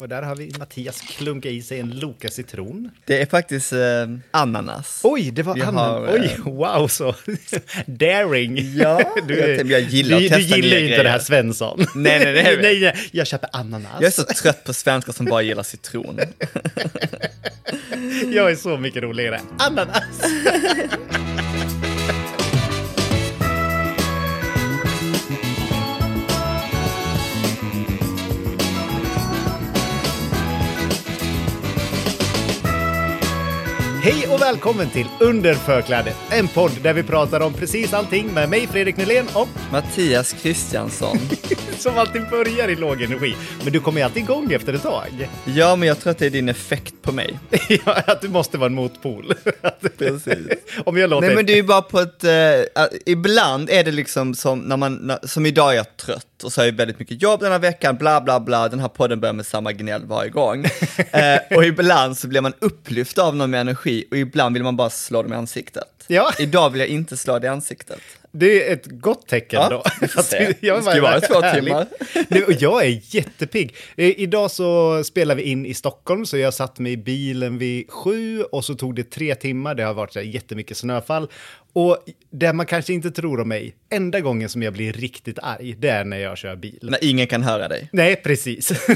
Och där har vi Mattias klunka i sig en Loka citron. Det är faktiskt eh, ananas. Oj, det var Vi har, Oj, eh, wow så. Daring. Ja, du, jag tänkte, jag gillar du, att du testa gillar nya ju inte det här Svensson. Nej, nej, nej. nej, nej, jag köper ananas. Jag är så trött på svenskar som bara gillar citron. Jag är så mycket roligare. Ananas! Hej och välkommen till Under förklädet, en podd där vi pratar om precis allting med mig Fredrik Nylén och Mattias Kristiansson. som alltid börjar i låg energi. Men du kommer ju alltid igång efter ett tag. Ja, men jag tror att det är din effekt på mig. Ja, att du måste vara en motpol. Precis. Om jag låter... Nej, men det är ju bara på ett... eh, ibland är det liksom som när man, när, som idag är jag trött och så har jag väldigt mycket jobb den här veckan, bla bla bla, den här podden börjar med samma gnäll varje gång. eh, och ibland så blir man upplyft av någon med energi och ibland vill man bara slå dem i ansiktet. Ja. Idag vill jag inte slå dig i ansiktet. Det är ett gott tecken Ja, då. Att jag Det ska vara två timmar. Nu, och jag är jättepigg. Eh, Idag så spelar vi in i Stockholm, så jag satt mig i bilen vid sju och så tog det tre timmar. Det har varit så här jättemycket snöfall. Och det man kanske inte tror om mig, enda gången som jag blir riktigt arg, det är när jag kör bil. När ingen kan höra dig. Nej, precis.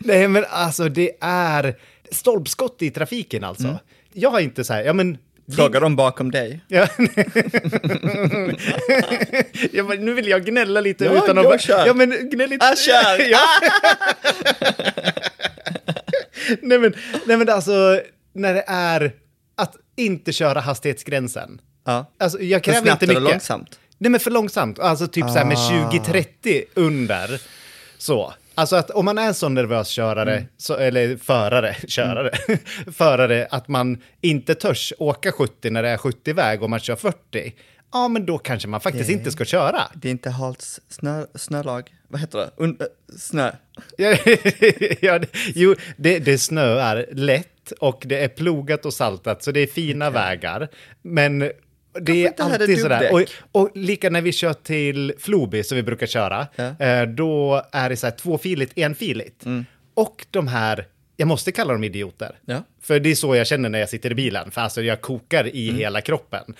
Nej, men alltså det är stolpskott i trafiken alltså. Mm. Jag har inte så här, ja men... Fråga dem bakom dig. Ja. ja, men nu vill jag gnälla lite Ja, utan jag att... kör. Ja, men gnäll lite. Ah, kör! ja. nej, men, nej, men alltså, när det är att inte köra hastighetsgränsen. Ja. Alltså, jag För kräver snabbt inte mycket. långsamt? Nej, men för långsamt. Alltså typ så här med Ah. 20-30 under. Så. Alltså att om man är en sån nervös körare, Mm. så, eller förare, körare, förare, att man inte törs åka 70 när det är 70-väg och man kör 40, ja men då kanske man faktiskt inte ska köra. Det är inte halt snö, snölag. Vad heter det? Un, snö. Ja, det- jo, det, det snöar lätt och det är plogat och saltat, så det är fina vägar. Men det är alltid sådär. Och, och lika när vi kör till Floby, som vi brukar köra, Ja. eh, då är det så här tvåfiligt, enfiligt. Och de här, jag måste kalla dem idioter. Ja. För det är så jag känner när jag sitter i bilen, för alltså jag kokar i hela kroppen.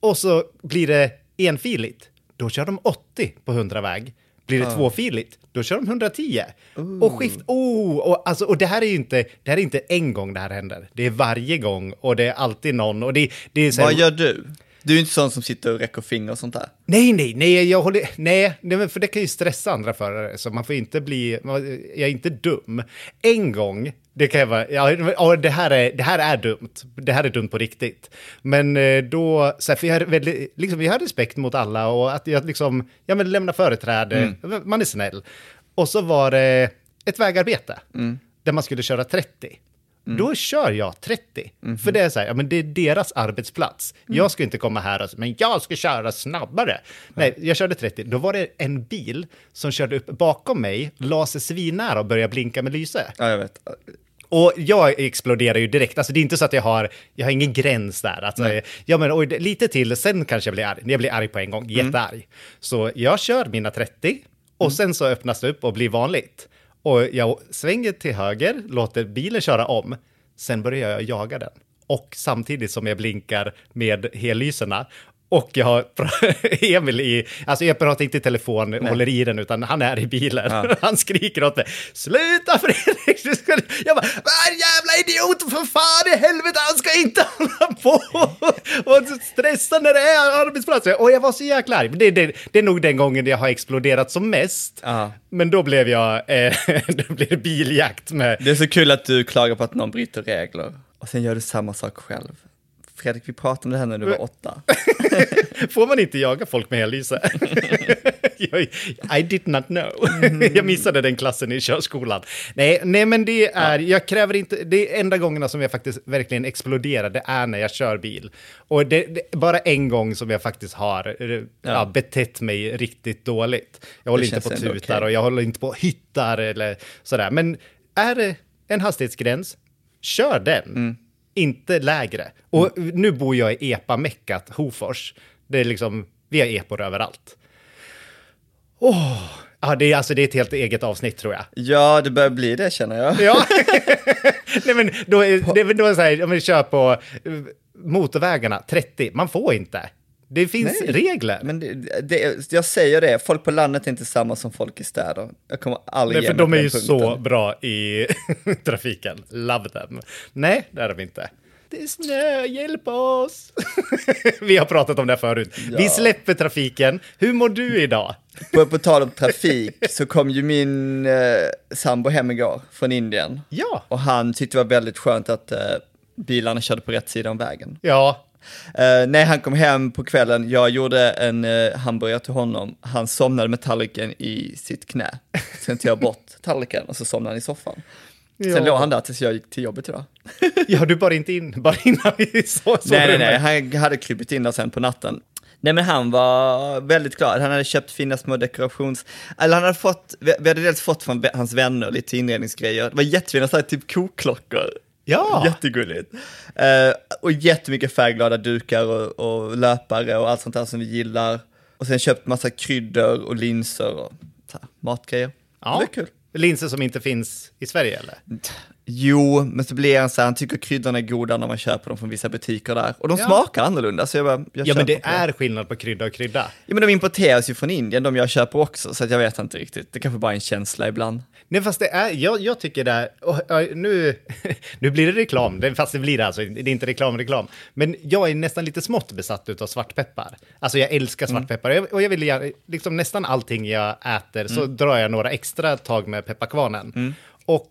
Och så blir det enfiligt, då kör de 80 på 100-väg. Blir det tvåfiligt, då kör de 110. Och skift, oh, och, alltså, och det här är ju inte, det här är inte en gång det här händer. Det är varje gång och det är alltid någon. Och det, det är så här, Vad gör du? Du är inte sån som sitter och räcker finger och sånt där. Nej, nej, nej, jag håller, nej, nej, för det kan ju stressa andra förare, så man får inte bli, jag är inte dum. En gång, det kan jag vara, ja, det, här är, det här är dumt, det här är dumt på riktigt. Men eh, då, så här, för jag har, väldigt, liksom, jag har respekt mot alla och att jag liksom, ja men lämna företräde, man är snäll. Och så var det ett vägarbete, där man skulle köra 30. Då kör jag 30. För det är så här, ja men det är deras arbetsplats. Jag ska inte komma här och säga, men jag ska köra snabbare. Nej, jag körde 30. Då var det en bil som körde upp bakom mig, la sig svinnära och började blinka med lyse. Ja, jag vet. Och jag exploderar ju direkt. Alltså det är inte så att jag har, jag har ingen gräns där. Alltså, ja, men, oj, lite till, sen kanske jag blir arg. Jag blir arg på en gång, jättearg. Så jag kör mina 30 och sen så öppnas det upp och blir vanligt. Och jag svänger till höger, låter bilen köra om. Sen börjar jag jaga den. Och samtidigt som jag blinkar med hellyserna. Och jag har Emil i, alltså jag pratar inte i telefon, håller i den, utan han är i bilen. Ja. Han skriker åt mig, sluta Fredrik! Du ska... Jag bara, vad jävla idiot, för fan i helvete, han ska inte hålla på och stressa när det är arbetsplatser. Och jag var så jäkla arg. Det, det, det är nog den gången jag har exploderat som mest. Ja. Men då blev jag, eh, då blev det biljakt med, Det är så kul att du klagar på att någon bryter regler och sen gör du samma sak själv. Fredrik, vi pratade om det här när du var åtta. Får man inte jaga folk med hellyse? Jag- I did not know. Jag missade den klassen i körskolan. Nej, nej men det är, jag kräver inte, det är enda gångerna som jag faktiskt verkligen exploderar, det är när jag kör bil. Och det, det bara en gång som jag faktiskt har eh, ja. betett mig riktigt dåligt. Jag håller inte på tutar okej. och jag håller inte på hyttar eller sådär. Men är det en hastighetsgräns, kör den. Inte lägre. Och nu bor jag i epa-meckat Hofors. Det är liksom, vi har epor överallt. Åh, ja, det är alltså det är ett helt eget avsnitt tror jag. Ja, det börjar bli det känner jag. Ja, nej men då är det är väl då så här, om vi kör på eh, motorvägarna 30, man får inte. Det finns Nej, regler. Men det, det, jag säger det, folk på landet är inte samma som folk i städer. Jag kommer aldrig Nej, för de är ju punkten. så bra i trafiken. Love them. Nej, det är de inte. Det är snö, hjälp oss! Vi har pratat om det här förut. Ja. Vi släpper trafiken. Hur mår du idag? På, på tal om trafik så kom ju min eh, sambo hem igår från Indien. Ja. Och han tyckte det var väldigt skönt att eh, bilarna körde på rätt sida om vägen. Ja, Eh, när han kom hem på kvällen, jag gjorde en uh, hamburgare till honom. Han somnade med tallriken i sitt knä. Sen tog jag bort tallriken och så somnade han i soffan. Sen Ja. låg han där tills jag gick till jobbet idag. ja du bara inte in, bara innan vi så, så nej, nej, nej, han hade krypit in där sen på natten. Nej men han var väldigt glad, han hade köpt fina små dekorations... Eller han hade fått, vi hade dels fått från hans vänner lite inredningsgrejer. Det var jättefina så här, typ koklockor. Ja. Jättegulligt. Uh, och jättemycket färgglada dukar och, och löpare och allt sånt där som vi gillar. Och sen köpt massa kryddor och linser och så här, matgrejer. Ja. Det var kul. Linser som inte finns i Sverige eller? Jo, men så blir han så här, han tycker kryddorna är goda när man köper dem från vissa butiker där. Och de Ja. smakar annorlunda, så jag bara, jag Ja men det är skillnad på krydda och krydda. Ja men de importeras ju från Indien, de jag köper också, så att jag vet inte riktigt. Det kanske bara är en känsla ibland. Nej fast det är, jag, jag tycker det är, och, och, nu, nu blir det reklam, fast det blir det alltså, det är inte reklam, reklam. Men jag är nästan lite smått besatt av svartpeppar. Alltså jag älskar svartpeppar och jag, och jag vill gärna, liksom nästan allting jag äter så drar jag några extra tag med pepparkvarnen. Och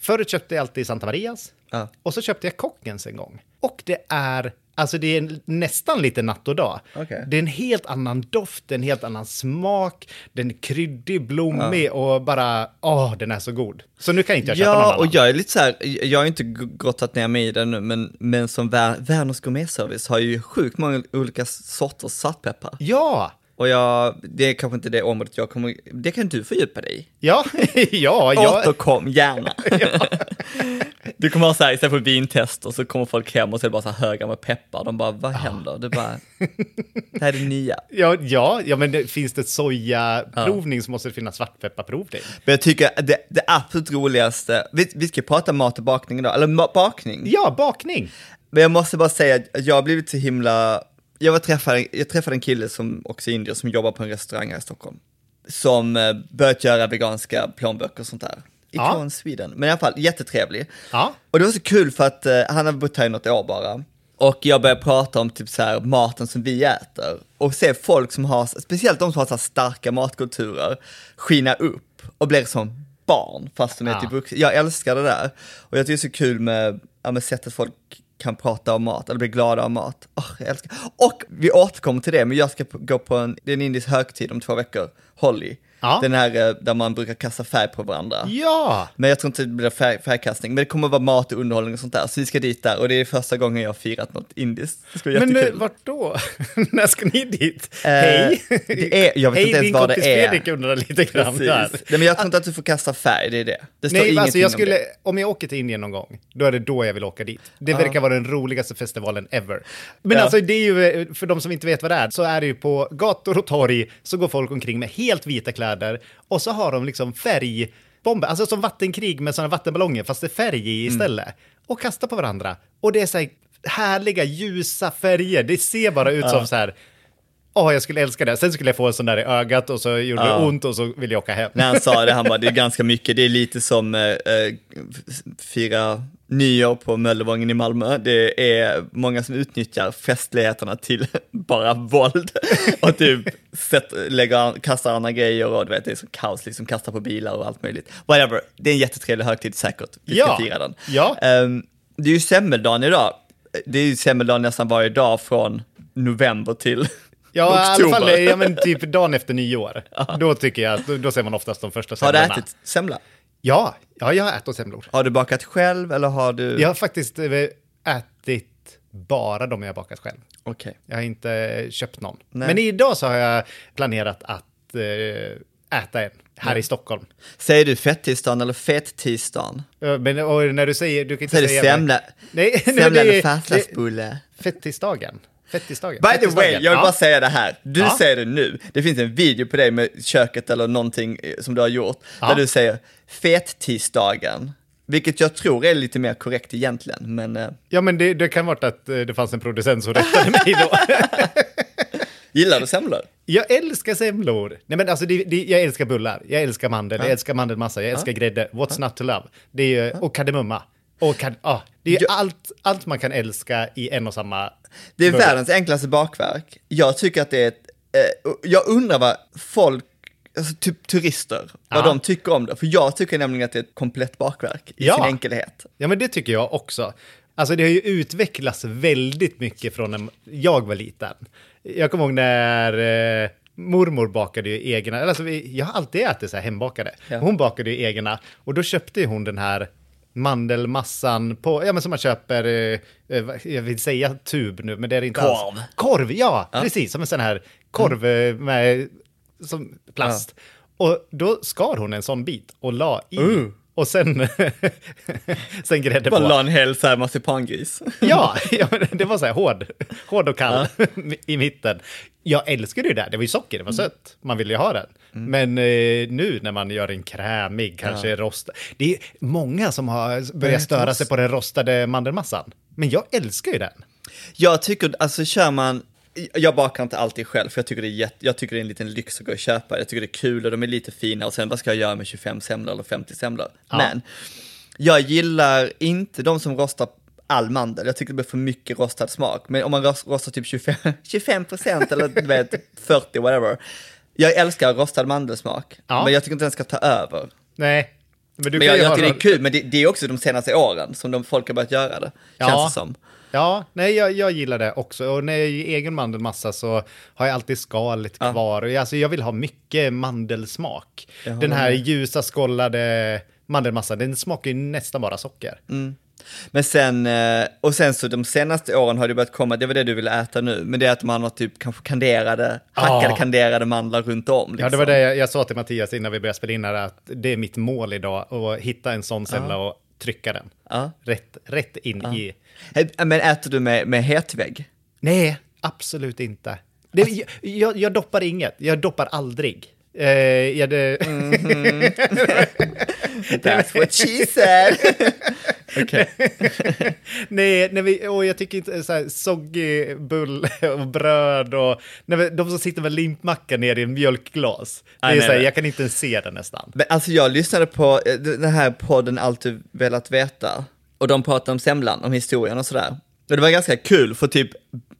förut köpte jag alltid Santa Marias Ja. och så köpte jag Kockens en gång. Och det är, alltså det är nästan lite natt och dag. Okej. Det är en helt annan doft, en helt annan smak, den är kryddig, blommig och bara, åh, den är så god. Så nu kan inte jag köpa någon Ja, annan. och jag är lite så här, jag har inte grottat ner mig i det nu, men, men som Werners gourmetservice har ju sjukt många olika sorters saltpeppar. Ja, Och jag, det är kanske inte det området jag kommer, det kan du fördjupa dig i. ja, ja, ja. Återkom gärna. Du kommer ha så här, istället för vintester så kommer folk hem och så är det bara så här höga med peppar. De bara, vad händer? Det bara, det här är det nya. Ja, ja, ja, men det, finns det sojaprovning så måste det finnas svartpepparprovning. Men jag tycker det, det absolut roligaste, vi, vi ska prata mat och bakning idag, eller bakning. Ja, bakning. Men jag måste bara säga att jag har blivit så himla, jag, var träffade, jag träffade en kille som också är indier som jobbar på en restaurang här i Stockholm. Som eh, börjat göra veganska plånböcker och sånt där. Icon Ja. Sweden, men i alla fall jättetrevlig. Ja. Och det var så kul för att eh, han har bott här i något år bara. Och jag började prata om typ så här maten som vi äter. Och se folk som har, speciellt de som har så starka matkulturer, skina upp och blir som barn fast de är Ja. typ vuxna. Jag älskar det där. Och jag tycker det är så kul med, ja, med sättet folk kan prata om mat, eller bli glada av mat. Oh, jag älskar. Och vi återkommer till det, men jag ska gå på en, det är en indisk högtid om två veckor, Holly. Ja. Den här eh, där man brukar kasta färg på varandra. Ja, Men jag tror inte det blir färg, färgkastning, men det kommer vara mat och underhållning och sånt där. Så vi ska dit där och det är första gången jag har firat något indiskt. Det ska bli men eh, jättekul. vart då? När ska ni dit? Eh, Hej! det är- jag vet Hej, inte ens din vad det kompis är. Fredrik undrar lite grann Precis. där. Nej, men jag tror inte att du får kasta färg, det är det. Det står Nej, ingenting alltså jag om skulle, det. om jag åker till Indien någon gång, då är det då jag vill åka dit. Det verkar vara den roligaste festivalen ever. Men Ja. alltså det är ju, för de som inte vet vad det är, så är det ju på gator och torg så går folk omkring med helt vita kläder och så har de liksom färgbomber, alltså som vattenkrig med sådana vattenballonger fast det är färg i istället. Och kastar på varandra. Och det är så här härliga ljusa färger, det ser bara ut som så här åh, jag skulle älska det. Sen skulle jag få en sån där i ögat och så gjorde Ja. det ont och så ville jag åka hem. När han sa det, han bara, det är ganska mycket, det är lite som eh, eh, fira nyår på Möllevången i Malmö. Det är många som utnyttjar festligheterna till bara våld och typ sätt, lägger, kastar andra grejer och du vet, det är så kaos, liksom kastar på bilar och allt möjligt. Whatever, det är en jättetrevlig högtid säkert, vi ska Ja. fira den. Ja. Ehm, det är ju semmeldagen idag. Det är ju semmeldagen nästan varje dag från november till Ja, i alla oktober. fall ja, men typ dagen efter nyår. Då tycker jag att då, då ser man oftast de första Har du semlorna. ätit semla? Ja, ja, jag har ätit semlor. Har du bakat själv eller har du? Jag har faktiskt eh, ätit bara de jag har bakat själv. Okej. Jag har inte köpt någon. Nej. Men idag så har jag planerat att eh, äta en här i Stockholm. Säger du fettisdagen eller fettisdagen? Ja, Men och när du säger, du kan inte Säger du säga... semla? Nej, nej, men Semla eller fastlagsbulle? Fettisdagen. Fettisdagen. By the way, jag vill Ja. bara säga det här. Du Ja. säger det nu. Det finns en video på dig med köket eller någonting eh, som du har gjort. Ja. Där du säger fettisdagen. Vilket jag tror är lite mer korrekt egentligen. Men eh, Ja, men det, det kan vara att eh, det fanns en producent som rättade mig då. gillar du semlor? Jag älskar semlor. Nej, men alltså, det, det, jag älskar bullar, jag älskar mandel, jag älskar mandelmassa, jag älskar grädde. What's not to love? Det är, och kardemumma. Och kad, ah, det är Jag- allt, allt man kan älska i en och samma... Det är bulle. världens enklaste bakverk. Jag tycker att det är ett, eh, jag undrar vad folk, alltså typ turister, vad Ja. de tycker om det. För jag tycker nämligen att det är ett komplett bakverk i Ja. sin enkelhet. Ja, men det tycker jag också. Alltså det har ju utvecklats väldigt mycket från när jag var liten. Jag kommer ihåg när eh, mormor bakade ju egna, alltså vi, jag har alltid ätit så här hembakade. Ja. Hon bakade ju egna och då köpte hon den här mandelmassan på, ja men som man köper, eh, eh, jag vill säga tub nu, men det är det inte Korv. alls. Korv, ja, precis, som en sån här korv eh, med som plast. Och då skar hon en sån bit och la i. Uh. Och sen, sen grädde Bara på. la en hel så här marsipangris. Ja, ja det var så här hård, hård och kall i mitten. Jag älskade ju det, det var ju socker, det var sött. Man ville ju ha den. Men eh, nu när man gör en krämig, kanske rostad. Det är många som har börjat störa sig på den rostade mandelmassan. Men jag älskar ju den. Jag tycker, alltså kör man, jag bakar inte alltid själv för jag tycker det är, jätte, jag tycker det är en liten lyx att gå och köpa. Jag tycker det är kul och de är lite fina och sen vad ska jag göra med 25 semlor eller 50 semlor? Men jag gillar inte de som rostar all mandel. Jag tycker det blir för mycket rostad smak. Men om man ros- rostar typ 25, 25 procent eller du vet 40 whatever. Jag älskar rostad mandelsmak, Ja. men jag tycker inte den ska ta över. Nej. Men, du Men jag, jag tycker det är kul, men det, det är också de senaste åren som de folk har börjat göra det. Känns Ja. det som. Ja, nej, jag, jag gillar det också. Och när jag gör egen mandelmassa så har jag alltid skalet Ja. kvar. Alltså, jag vill ha mycket mandelsmak. Den här ljusa skållade mandelmassan, den smakar ju nästan bara socker. Mm. Men sen, eh, och sen så de senaste åren har det börjat komma, det var det du ville äta nu, men det är att man har typ kanske kanderade, hackade Ah. kanderade mandlar runt om. Liksom. Ja, det var det jag, jag sa till Mattias innan vi började spela in här, att det är mitt mål idag, att hitta en sån semla och trycka den. Ja. Rätt, rätt in i... Men äter du med, med hetvägg? Nej, absolut inte. Det, jag, jag, jag doppar inget, jag doppar aldrig. Eh, jag, det, That's what she said! Okej. Nej, när vi, och jag tycker inte så här soggy bulle och bröd och vi, de som sitter med limpmacka ner i en mjölkglas. Det Nej, är nej, så här, nej. jag kan inte se det nästan. Men alltså jag lyssnade på eh, den här podden Allt du velat veta, och de pratade om semlan, om historien och sådär. Och det var ganska kul, för typ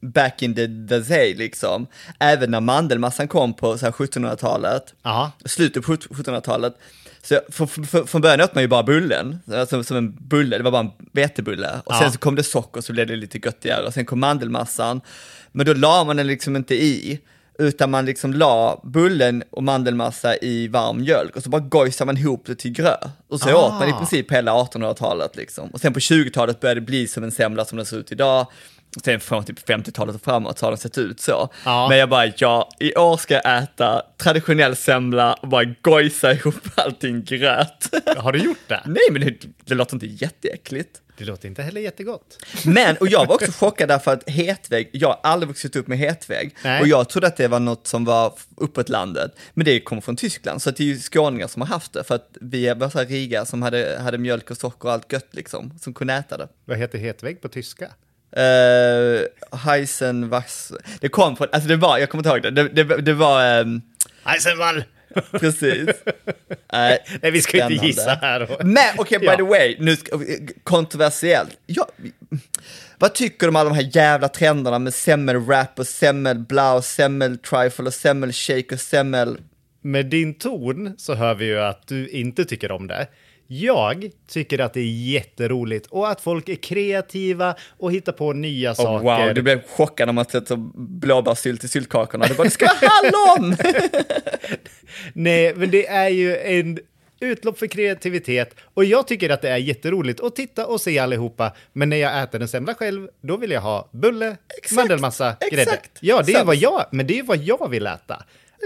back in the, the day liksom, även när mandelmassan kom på så här 1700-talet, Ja. slutet på 1700-talet, så för, för, för, från början åt man ju bara bullen, alltså som en bulle, det var bara en vetebulle. Och sen Ja. så kom det socker så blev det lite göttigare, och sen kom mandelmassan. Men då la man den liksom inte i, utan man liksom la bullen och mandelmassa i varm mjölk och så bara gojsade man ihop det till gröt. Och så Ah. åt man i princip hela 1800-talet liksom. Och sen på 20-talet började det bli som en semla som den ser ut idag. Sen från typ 50-talet och framåt så har den sett ut så. Ja. Men jag bara, ja, i år ska jag äta traditionell semla och bara gojsa ihop allting gröt. Har du gjort det? Nej, men det, det låter inte jätteäckligt. Det låter inte heller jättegott. Men, och jag var också chockad därför att hetvägg, jag har aldrig vuxit upp med hetvägg. Nej. Och jag trodde att det var något som var uppåt landet. Men det kommer från Tyskland, så det är ju skåningar som har haft det. För att vi var så här riga som hade, hade mjölk och socker och allt gött liksom, som kunde äta det. Vad heter hetvägg på tyska? Uh, Heisenwax. Det kom från, alltså det var, jag kommer inte ihåg det, det, det, det var, um, Eisenwall! precis. Uh, Nej, vi ska ju inte Spännande. gissa här. Men okej, by Ja. the way, nu ska, kontroversiellt. Ja, vad tycker du om alla de här jävla trenderna med semmelwrap och semmelblau, och semmeltrifle och semmelshake och semmel... Med din ton så hör vi ju att du inte tycker om det. Jag tycker att det är jätteroligt och att folk är kreativa och hittar på nya Oh, saker. wow, du blev chockad när man sätter blåbärssylt i syltkakorna. Du bara, det ska vara hallon! Nej, men det är ju en utlopp för kreativitet och jag tycker att det är jätteroligt att titta och se allihopa. Men när jag äter en semla själv, då vill jag ha bulle, Exakt, mandelmassa, grädde. exakt. Ja, det är vad jag, men det är vad jag vill äta.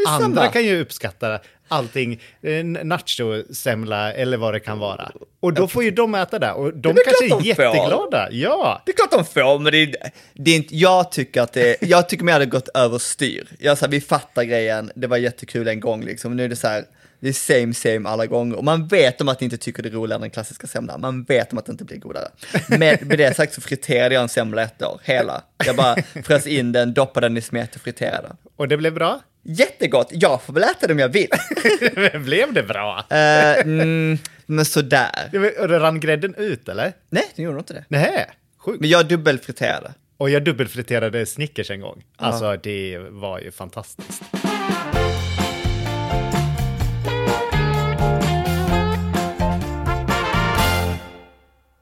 Andra samma. kan ju uppskatta allting, en nacho-semla eller vad det kan vara. Och då får ju de äta det och de kanske är de får. jätteglada. Ja. Det är klart de får, men det är, det är inte, jag tycker att det, jag tycker mer det har gått överstyr. Jag sa, vi fattar grejen, det var jättekul en gång liksom, nu är det så här, det är same same alla gånger. Och man vet om att ni inte tycker det är roligare än den klassiska semlan, man vet om att det inte blir godare. Med, med det sagt så friterade jag en semla ett år, hela. Jag bara frös in den, doppade den i smet och friterade. Och det blev bra. Jättegott, jag får väl äta det om jag vill. blev det bra? Eh, mm, men sådär. Rann grädden ut eller? Nej, det gjorde inte det. Nej, sjukt. Men jag dubbelfriterade. Och jag dubbelfriterade Snickers en gång. Alltså det var ju fantastiskt.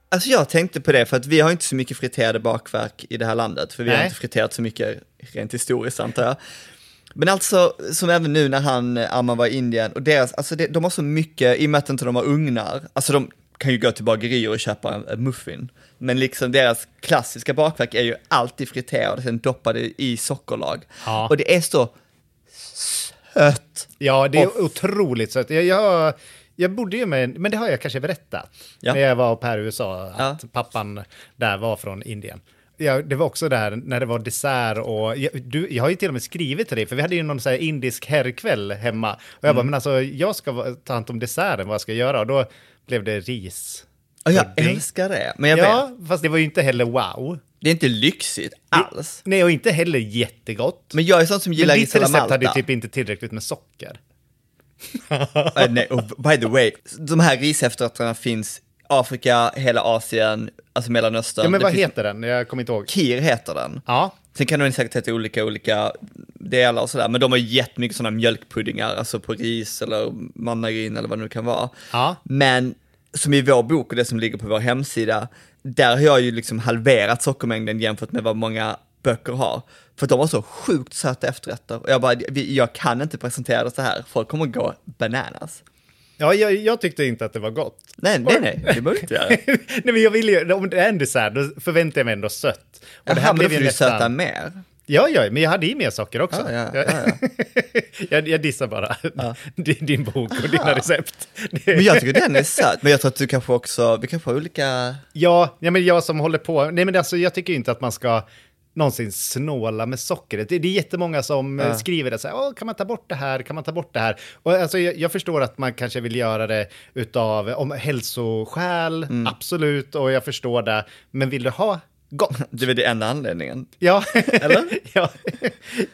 Alltså jag tänkte på det för att vi har inte så mycket friterade bakverk i det här landet, för vi har Nej. inte friterat så mycket rent historiskt antar jag. Men alltså, som även nu när han, eh, Arman var i Indien, och deras, alltså det, de har så mycket, i och med att inte de har ugnar, alltså de kan ju gå till bagerier och köpa en, en muffin, men liksom deras klassiska bakverk är ju alltid friterade, sen doppade i sockerlag. Ja. Och det är så sött. Ja, det är Och- otroligt sött. Jag, jag, jag bodde ju med, men det har jag kanske berättat, Ja. när jag var på här i USA, att Ja. pappan där var från Indien. Ja, det var också där när det var dessert och jag, du, jag har ju till och med skrivit till dig, för vi hade ju någon så här indisk herrkväll hemma. Och jag Mm. bara, men alltså jag ska ta hand om desserten, vad ska jag göra? Och då blev det ris. Och jag Pudding. älskar det, men jag vet, Ja, fast det var ju inte heller wow. det är inte lyxigt alls. Nej, och inte heller jättegott. Men jag är sån som gillar ris alla recept hade ju Malta. typ inte tillräckligt med socker. Eh, nej, och by the way, de här risefterrätterna finns Afrika, hela Asien, alltså Mellanöstern. Ja, men Det vad finns- heter den? Jag kommer inte ihåg. Kir heter den. Ja, Sen kan den säkert heta olika, olika delar och sådär, men de har jättemycket sådana mjölkpuddingar, alltså på ris eller mandarin eller vad det nu kan vara. Ja. Men som i vår bok och det som ligger på vår hemsida, där har jag ju liksom halverat sockermängden jämfört med vad många böcker har. För de har så sjukt söta efterrätter och jag bara, jag kan inte presentera det så här, folk kommer gå bananas. Ja jag, jag tyckte inte att det var gott. Nej, nej, nej, det behöver inte göra. Nej, men jag vill ju, om det är en dessert, då förväntar jag mig ändå sött. Och Jaha, men då får du nästan- söta mer. Ja, ja, men jag hade i mer socker också. Ja, ja, ja, jag, jag dissar bara din, din bok och dina recept. Men jag tycker den är söt, men jag tror att du kanske också, vi kanske har olika... Ja, ja, men jag som håller på, nej men alltså jag tycker inte att man ska någonsin snåla med sockret. Det, det är jättemånga som eh, skriver det så här, kan man ta bort det här, kan man ta bort det här? Och alltså jag, jag förstår att man kanske vill göra det utav, om hälsoskäl, Mm. absolut, och jag förstår det, men vill du ha gott? Det är väl det enda anledningen. Ja, Eller? ja.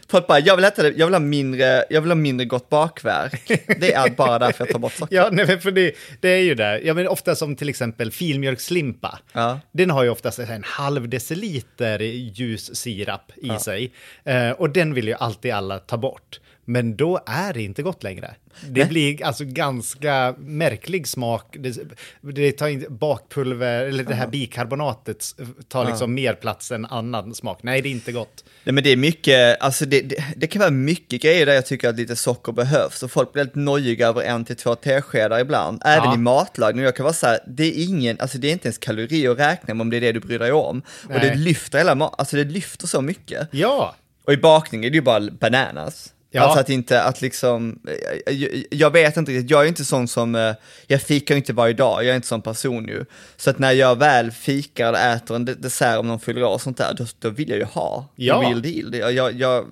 För att bara, jag vill äta det, jag vill ha mindre, jag vill ha mindre gott bakverk. Det är bara därför jag tar bort socker. Ja, nej, men för det, det är ju det. Ja, men ofta som till exempel filmjölkslimpa. Ja. Den har ju oftast en halv deciliter ljus sirap i sig. Eh, och den vill ju alltid alla ta bort. Men då är det inte gott längre. Det Nej. blir alltså ganska märklig smak. Det, det tar in bakpulver, eller det här bikarbonatet tar liksom mer plats än annan smak. Nej, det är inte gott. Nej men det är mycket, alltså det, det, det kan vara mycket grejer där jag tycker att lite socker behövs och folk blir lite nojiga över en till två teskedar ibland, även Ja. i matlagning. Jag kan vara så här, det är ingen, alltså det är inte ens kalorier att räkna med om det är det du bryr dig om. Och det Nej. lyfter hela, alltså det lyfter så mycket. Ja, Och i bakning är det ju bara bananas. Ja. Alltså att inte, att liksom, jag, jag- jag vet inte riktigt, jag är inte sån som, eh, jag fikar ju inte varje dag, jag är inte sån person ju. Så att när jag väl fikar eller äter en de- dessert om någon fyller år och sånt där, då, då vill jag ju ha Ja. the real deal. Jag, jag,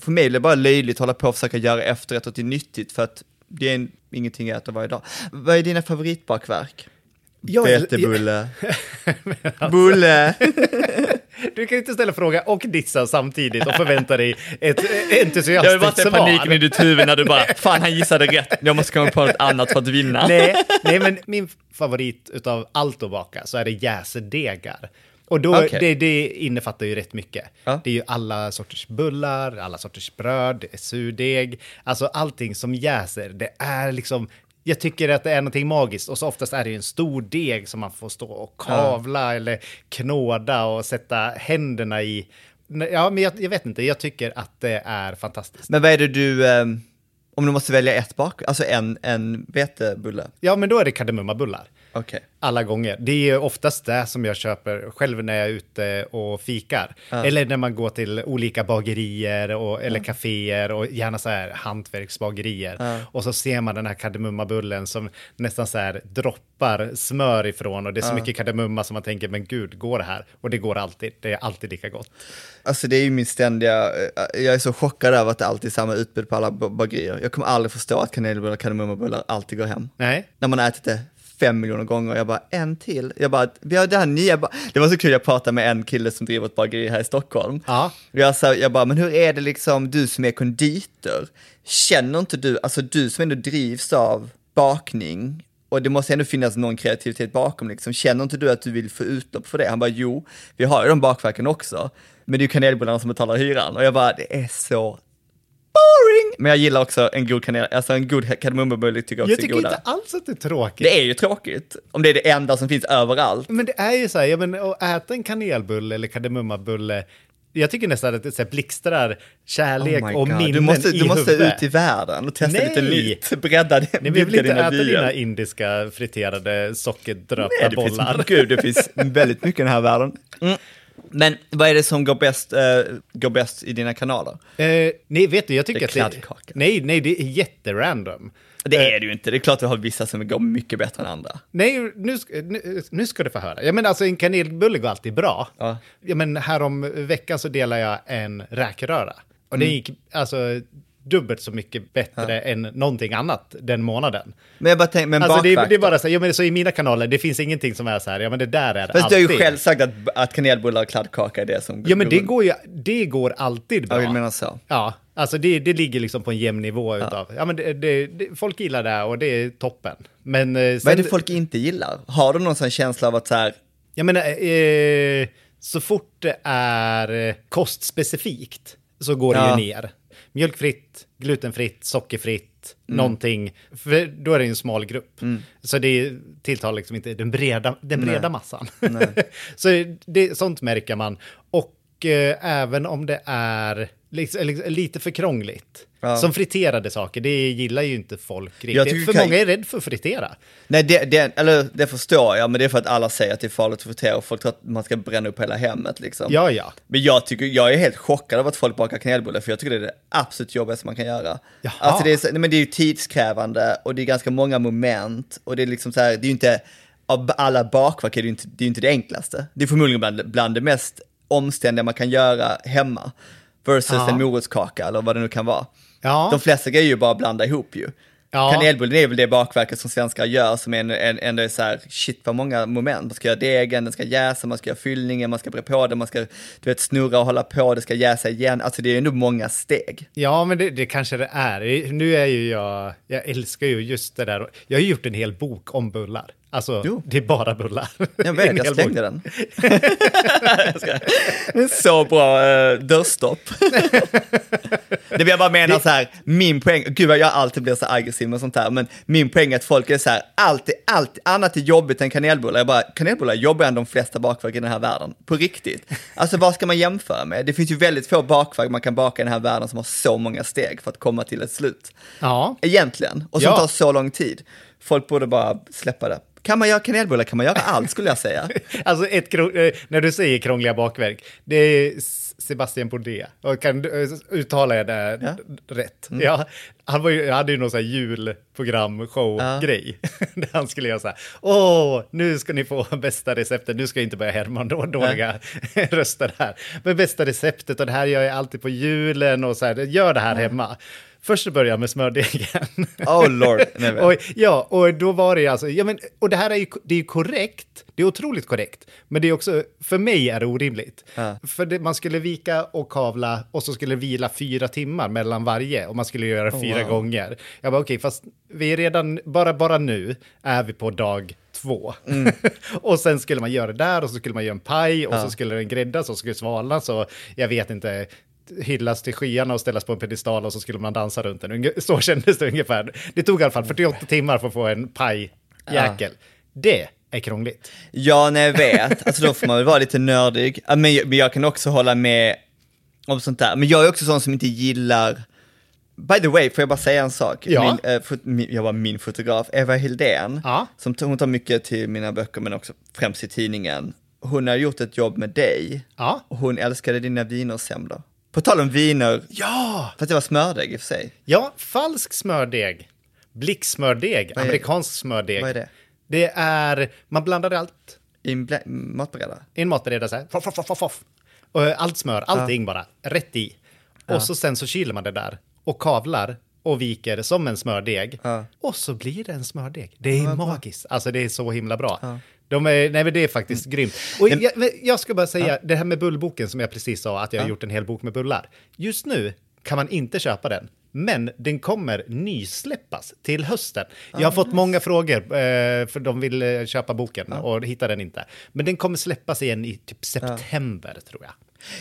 för mig är det bara löjligt att hålla på och försöka göra efterrätter till nyttigt för att det är en, ingenting jag äter varje dag. Vad är dina favoritbakverk? Ja, Vetebulle. Bulle. Du kan inte ställa fråga och dissa samtidigt och förvänta dig ett Jag har entusiastiskt varit den svar. paniken i ditt huvud när du bara, fan han gissade rätt, jag måste komma på något annat för att vinna. Nej, nej, men min favorit utav allt att baka så är det jäsedegar. Och då, Okej. det, det innefattar ju rätt mycket. Ja. Det är ju alla sorters bullar, alla sorters bröd, det är surdeg. Alltså allting som jäser, det är liksom... Jag tycker att det är någonting magiskt och så oftast är det ju en stor deg som man får stå och kavla eller knåda och sätta händerna i. Ja, men jag, jag vet inte, jag tycker att det är fantastiskt. Men vad är det du, eh, om du måste välja ett bak, alltså en, en vetebulle? Ja, men då är det kardemummabullar. Okej. alla gånger. Det är oftast det som jag köper själv när jag är ute och fikar. Eller när man går till olika bagerier och, eller kaféer och gärna så här hantverksbagerier. Och så ser man den här kardemummabullen som nästan så här droppar smör ifrån och det är så mycket kardemumma som man tänker, men gud, går det här? Och det går alltid. Det är alltid lika gott. Alltså det är ju min ständiga, eh, jag är så chockad över att det alltid är samma utbud på alla ba- bagerier. Jag kommer aldrig förstå att kanelbullar och kardemummabullar alltid går hem. Nej, När man har ätit det fem miljoner gånger och jag bara, en till. Jag bara, vi har det här nya, ba-" det var så kul, jag pratade med en kille som driver ett bageri här i Stockholm. Ja. Jag, sa, jag bara, men hur är det liksom, du som är konditor, känner inte du, alltså du som ändå drivs av bakning, och det måste ändå finnas någon kreativitet bakom, liksom. känner inte du att du vill få utlopp för det? Han bara, jo, vi har ju de bakverken också, men det är ju kanelbullarna som betalar hyran. Och jag bara, det är så boring! Men jag gillar också en god kanel, alltså en god kardemummabulle tycker jag också jag är tycker godare. inte alls att det är tråkigt. Det är ju tråkigt, om det är det enda som finns överallt. Men det är ju så här, ja, men att äta en kanelbulle eller kardemummabulle, jag tycker nästan att det så här blixtrar kärlek Oh och minnen Du måste, i du måste huvudet. ut i världen och testa Nej. lite nytt, bredda din, Nej, jag vill inte dina äta dina vyer. indiska friterade sockerdröpta det bollar. finns, gud, det finns väldigt mycket i den här världen. Mm. Men vad är det som går bäst, eh, går bäst i dina kanaler? Eh, nej, vet du, jag tycker Det är att det... kladdkaka. Nej, nej, det är jätterandom. Det Eh, är det ju inte, det är klart du har vissa som går mycket bättre än andra. Nej, nu, nu, nu ska du få höra. Ja, men alltså en kanelbulle går alltid bra. Ja. Ja, men härom veckan så delade jag en räkröra. Och Mm. det gick alltså dubbelt så mycket bättre än någonting annat den månaden. Men jag bara tänker, men Alltså det, är- det är bara så, här, ja, men så i mina kanaler, det finns ingenting som är så här, ja men det där är Fast du har alltid. ju själv sagt att, att kanelbullar och kladdkaka är det som Ja men det går ju, det går alltid bra. Jag vill mena så. Ja, alltså det, det ligger liksom på en jämn nivå utav, ja men det, det, det, folk gillar det och det är toppen. Men eh, sen, Vad är det folk inte gillar? Har du någon sån känsla av att så här, jag menar, eh, så fort det är eh, kostspecifikt så går det Ja. ju ner. Mjölkfritt, glutenfritt, sockerfritt, någonting. För då är det en smal grupp. Så det tilltalar liksom inte den breda, den breda massan. så det, sånt märker man. Och eh, även om det är lite för krångligt. Ja. Som friterade saker, det gillar ju inte folk riktigt. För kan- många är rädda för att fritera. nej det, det, eller det förstår jag, men det är för att alla säger att det är farligt att fritera och folk tror att man ska bränna upp hela hemmet liksom. Ja, ja. Men jag tycker, jag är helt chockad av att folk bakar kanelbullar, för jag tycker det är det absolut jobbigaste man kan göra. Jaha. Alltså det är, nej, men det är ju tidskrävande och det är ganska många moment och det är liksom så här, det är ju inte, av alla bakverk är det ju inte det, är inte det enklaste. Det är förmodligen bland, bland det mest omständiga man kan göra hemma. Versus Ja. en morotskaka eller vad det nu kan vara. Ja. De flesta grejer är ju bara att blanda ihop ju. Ja. Kanelbullen är väl det bakverket som svenskar gör som en, en, ändå är så här, shit vad många moment. Man ska göra degen, den ska jäsa, man ska göra fyllningen, man ska bre på den, man ska du vet, snurra och hålla på, det ska jäsa igen. Alltså det är ändå många steg. Ja, men det, det kanske det är. Nu är ju jag, jag älskar ju just det där. Jag har ju gjort en hel bok om bullar. Alltså, Jo. det är bara bullar. Jag vet, jag slängde den. Så bra uh, dörrstopp. det vill jag bara mena så här, min poäng, gud vad jag alltid blir så aggressiv med sånt här, men min poäng är att folk är så här, alltid, allt annat är jobbigt än kanelbullar. Jag bara, kanelbullar är jobbigare än de flesta bakverk i den här världen. På riktigt. Alltså vad ska man jämföra med? Det finns ju väldigt få bakverk man kan baka i den här världen som har så många steg för att komma till ett slut. Ja. Egentligen. Och som Ja. tar så lång tid. Folk borde bara släppa det. Kan man göra kanelbullar kan man göra allt skulle jag säga. Alltså, ett, eh, när du säger krångliga bakverk, det är Sebastian Bourdais. Och kan, eh, uttalar jag det Ja. rätt? Ja, han var ju, hade ju någon sån här julprogram, show-grej. där han skulle göra så här, åh, nu ska ni få bästa receptet. Nu ska jag inte börja härma några dåliga röster här. Men bästa receptet och det här gör jag alltid på julen och så här, gör det här hemma. Först jag med smördegen. Oh lord. Nej, och, ja, och då var det alltså, ja men, och det här är ju, det är ju korrekt, det är otroligt korrekt, men det är också, för mig är det orimligt. Ja. För det, man skulle vika och kavla och så skulle vila fyra timmar mellan varje och man skulle göra det fyra Oh, wow. gånger. Jag bara okej, fast vi är redan, bara, bara nu är vi på dag två. Mm. och sen skulle man göra det där och så skulle man göra en paj och Ja. så skulle den gräddas och så skulle svalnas och jag vet inte hyllas till skyarna och ställas på en pedestal och så skulle man dansa runt den. Så kändes det ungefär. Det tog i alla fall 48 timmar för att få en pajjäkel. Det är krångligt. Ja, nej, jag vet. Alltså då får man väl vara lite nördig. Ja, Men jag, men jag kan också hålla med om sånt där. Men jag är också sån som inte gillar By the way, får jag bara säga en sak? Ja. Min, eh, fot, min, jag var min fotograf, Eva Hildén, Ja. som hon tar mycket till mina böcker men också främst i tidningen. Hon har gjort ett jobb med dig Ja. och hon älskade dina wienersemlor. På tal om viner, Ja! fast det var smördeg i och för sig. Ja, falsk smördeg. Blicksmördeg, Vad amerikansk smördeg. vad är det? Det är, man blandar allt I en matberedare. i en matberedare så här. Foff, foff, foff. Och allt smör, allting bara, rätt i. Och så sen så kyler man det där och kavlar och viker som en smördeg. Ja. Och så blir det en smördeg. Det är magiskt. Alltså det är så himla bra. De är, nej men det är faktiskt grymt. Och jag, jag ska bara säga, det här med bullboken som jag precis sa, att jag har gjort en hel bok med bullar. Just nu kan man inte köpa den. Men den kommer nysläppas till hösten. Jag har fått många frågor, eh, för de vill eh, köpa boken och hittar den inte. Men den kommer släppas igen i typ september, tror jag.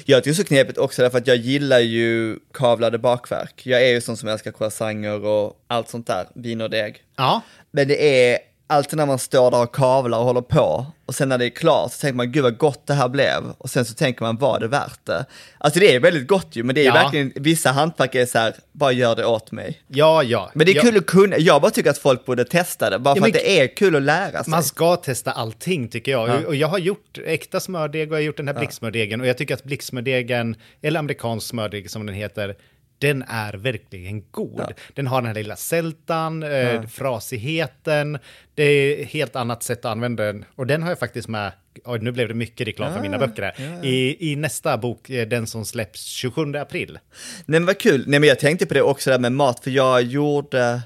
Jag tycker det är så knepigt också därför att jag gillar ju kavlade bakverk. Jag är ju sån som älskar croissanter och allt sånt där, vinerdeg. Ja, Men det är alltid när man står där och kavlar och håller på och sen när det är klart så tänker man gud vad gott det här blev och sen så tänker man var det värt det? Alltså det är väldigt gott ju men det är Ja. verkligen, vissa hantverk är så här, bara gör det åt mig. ja, ja. Men det är ja, kul att kunna, jag bara tycker att folk borde testa det, bara för Ja, men att det är kul att lära sig. Man ska testa allting tycker jag. Ja. Och jag har gjort äkta smördeg och jag har gjort den här blicksmördegen. Och jag tycker att blicksmördegen, eller amerikansk smördeg som den heter, den är verkligen god. Den har den här lilla sältan, eh, frasigheten. Det är helt annat sätt att använda den. Och den har jag faktiskt med, oj, nu blev det mycket reklam för mina böcker här, I, i nästa bok, eh, den som släpps 27 april. Nej men vad kul, nej men jag tänkte på det också där med mat, för jag gjorde,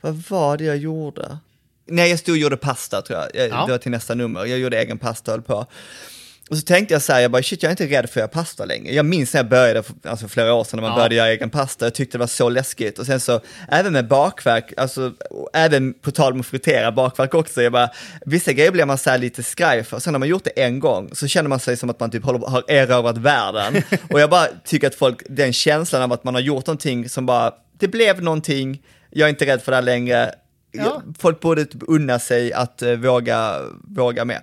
vad var det jag gjorde? Nej jag stod och gjorde pasta tror jag, jag Ja. det var till nästa nummer, jag gjorde egen pasta och höll på. Och så tänkte jag så här, jag bara shit jag är inte rädd för att göra pasta längre. Jag minns när jag började, för, alltså flera år sedan när man Ja. började göra egen pasta, jag tyckte det var så läskigt. Och sen så, även med bakverk, alltså även på tal om att fritera bakverk också, jag bara, vissa grejer blir man så här lite skraj för. Sen när man gjort det en gång så känner man sig som att man typ håller, har erövrat världen. och jag bara tycker att folk, den känslan av att man har gjort någonting som bara, det blev någonting, jag är inte rädd för det här längre. Ja. Folk borde typ unna sig att eh, våga, våga med.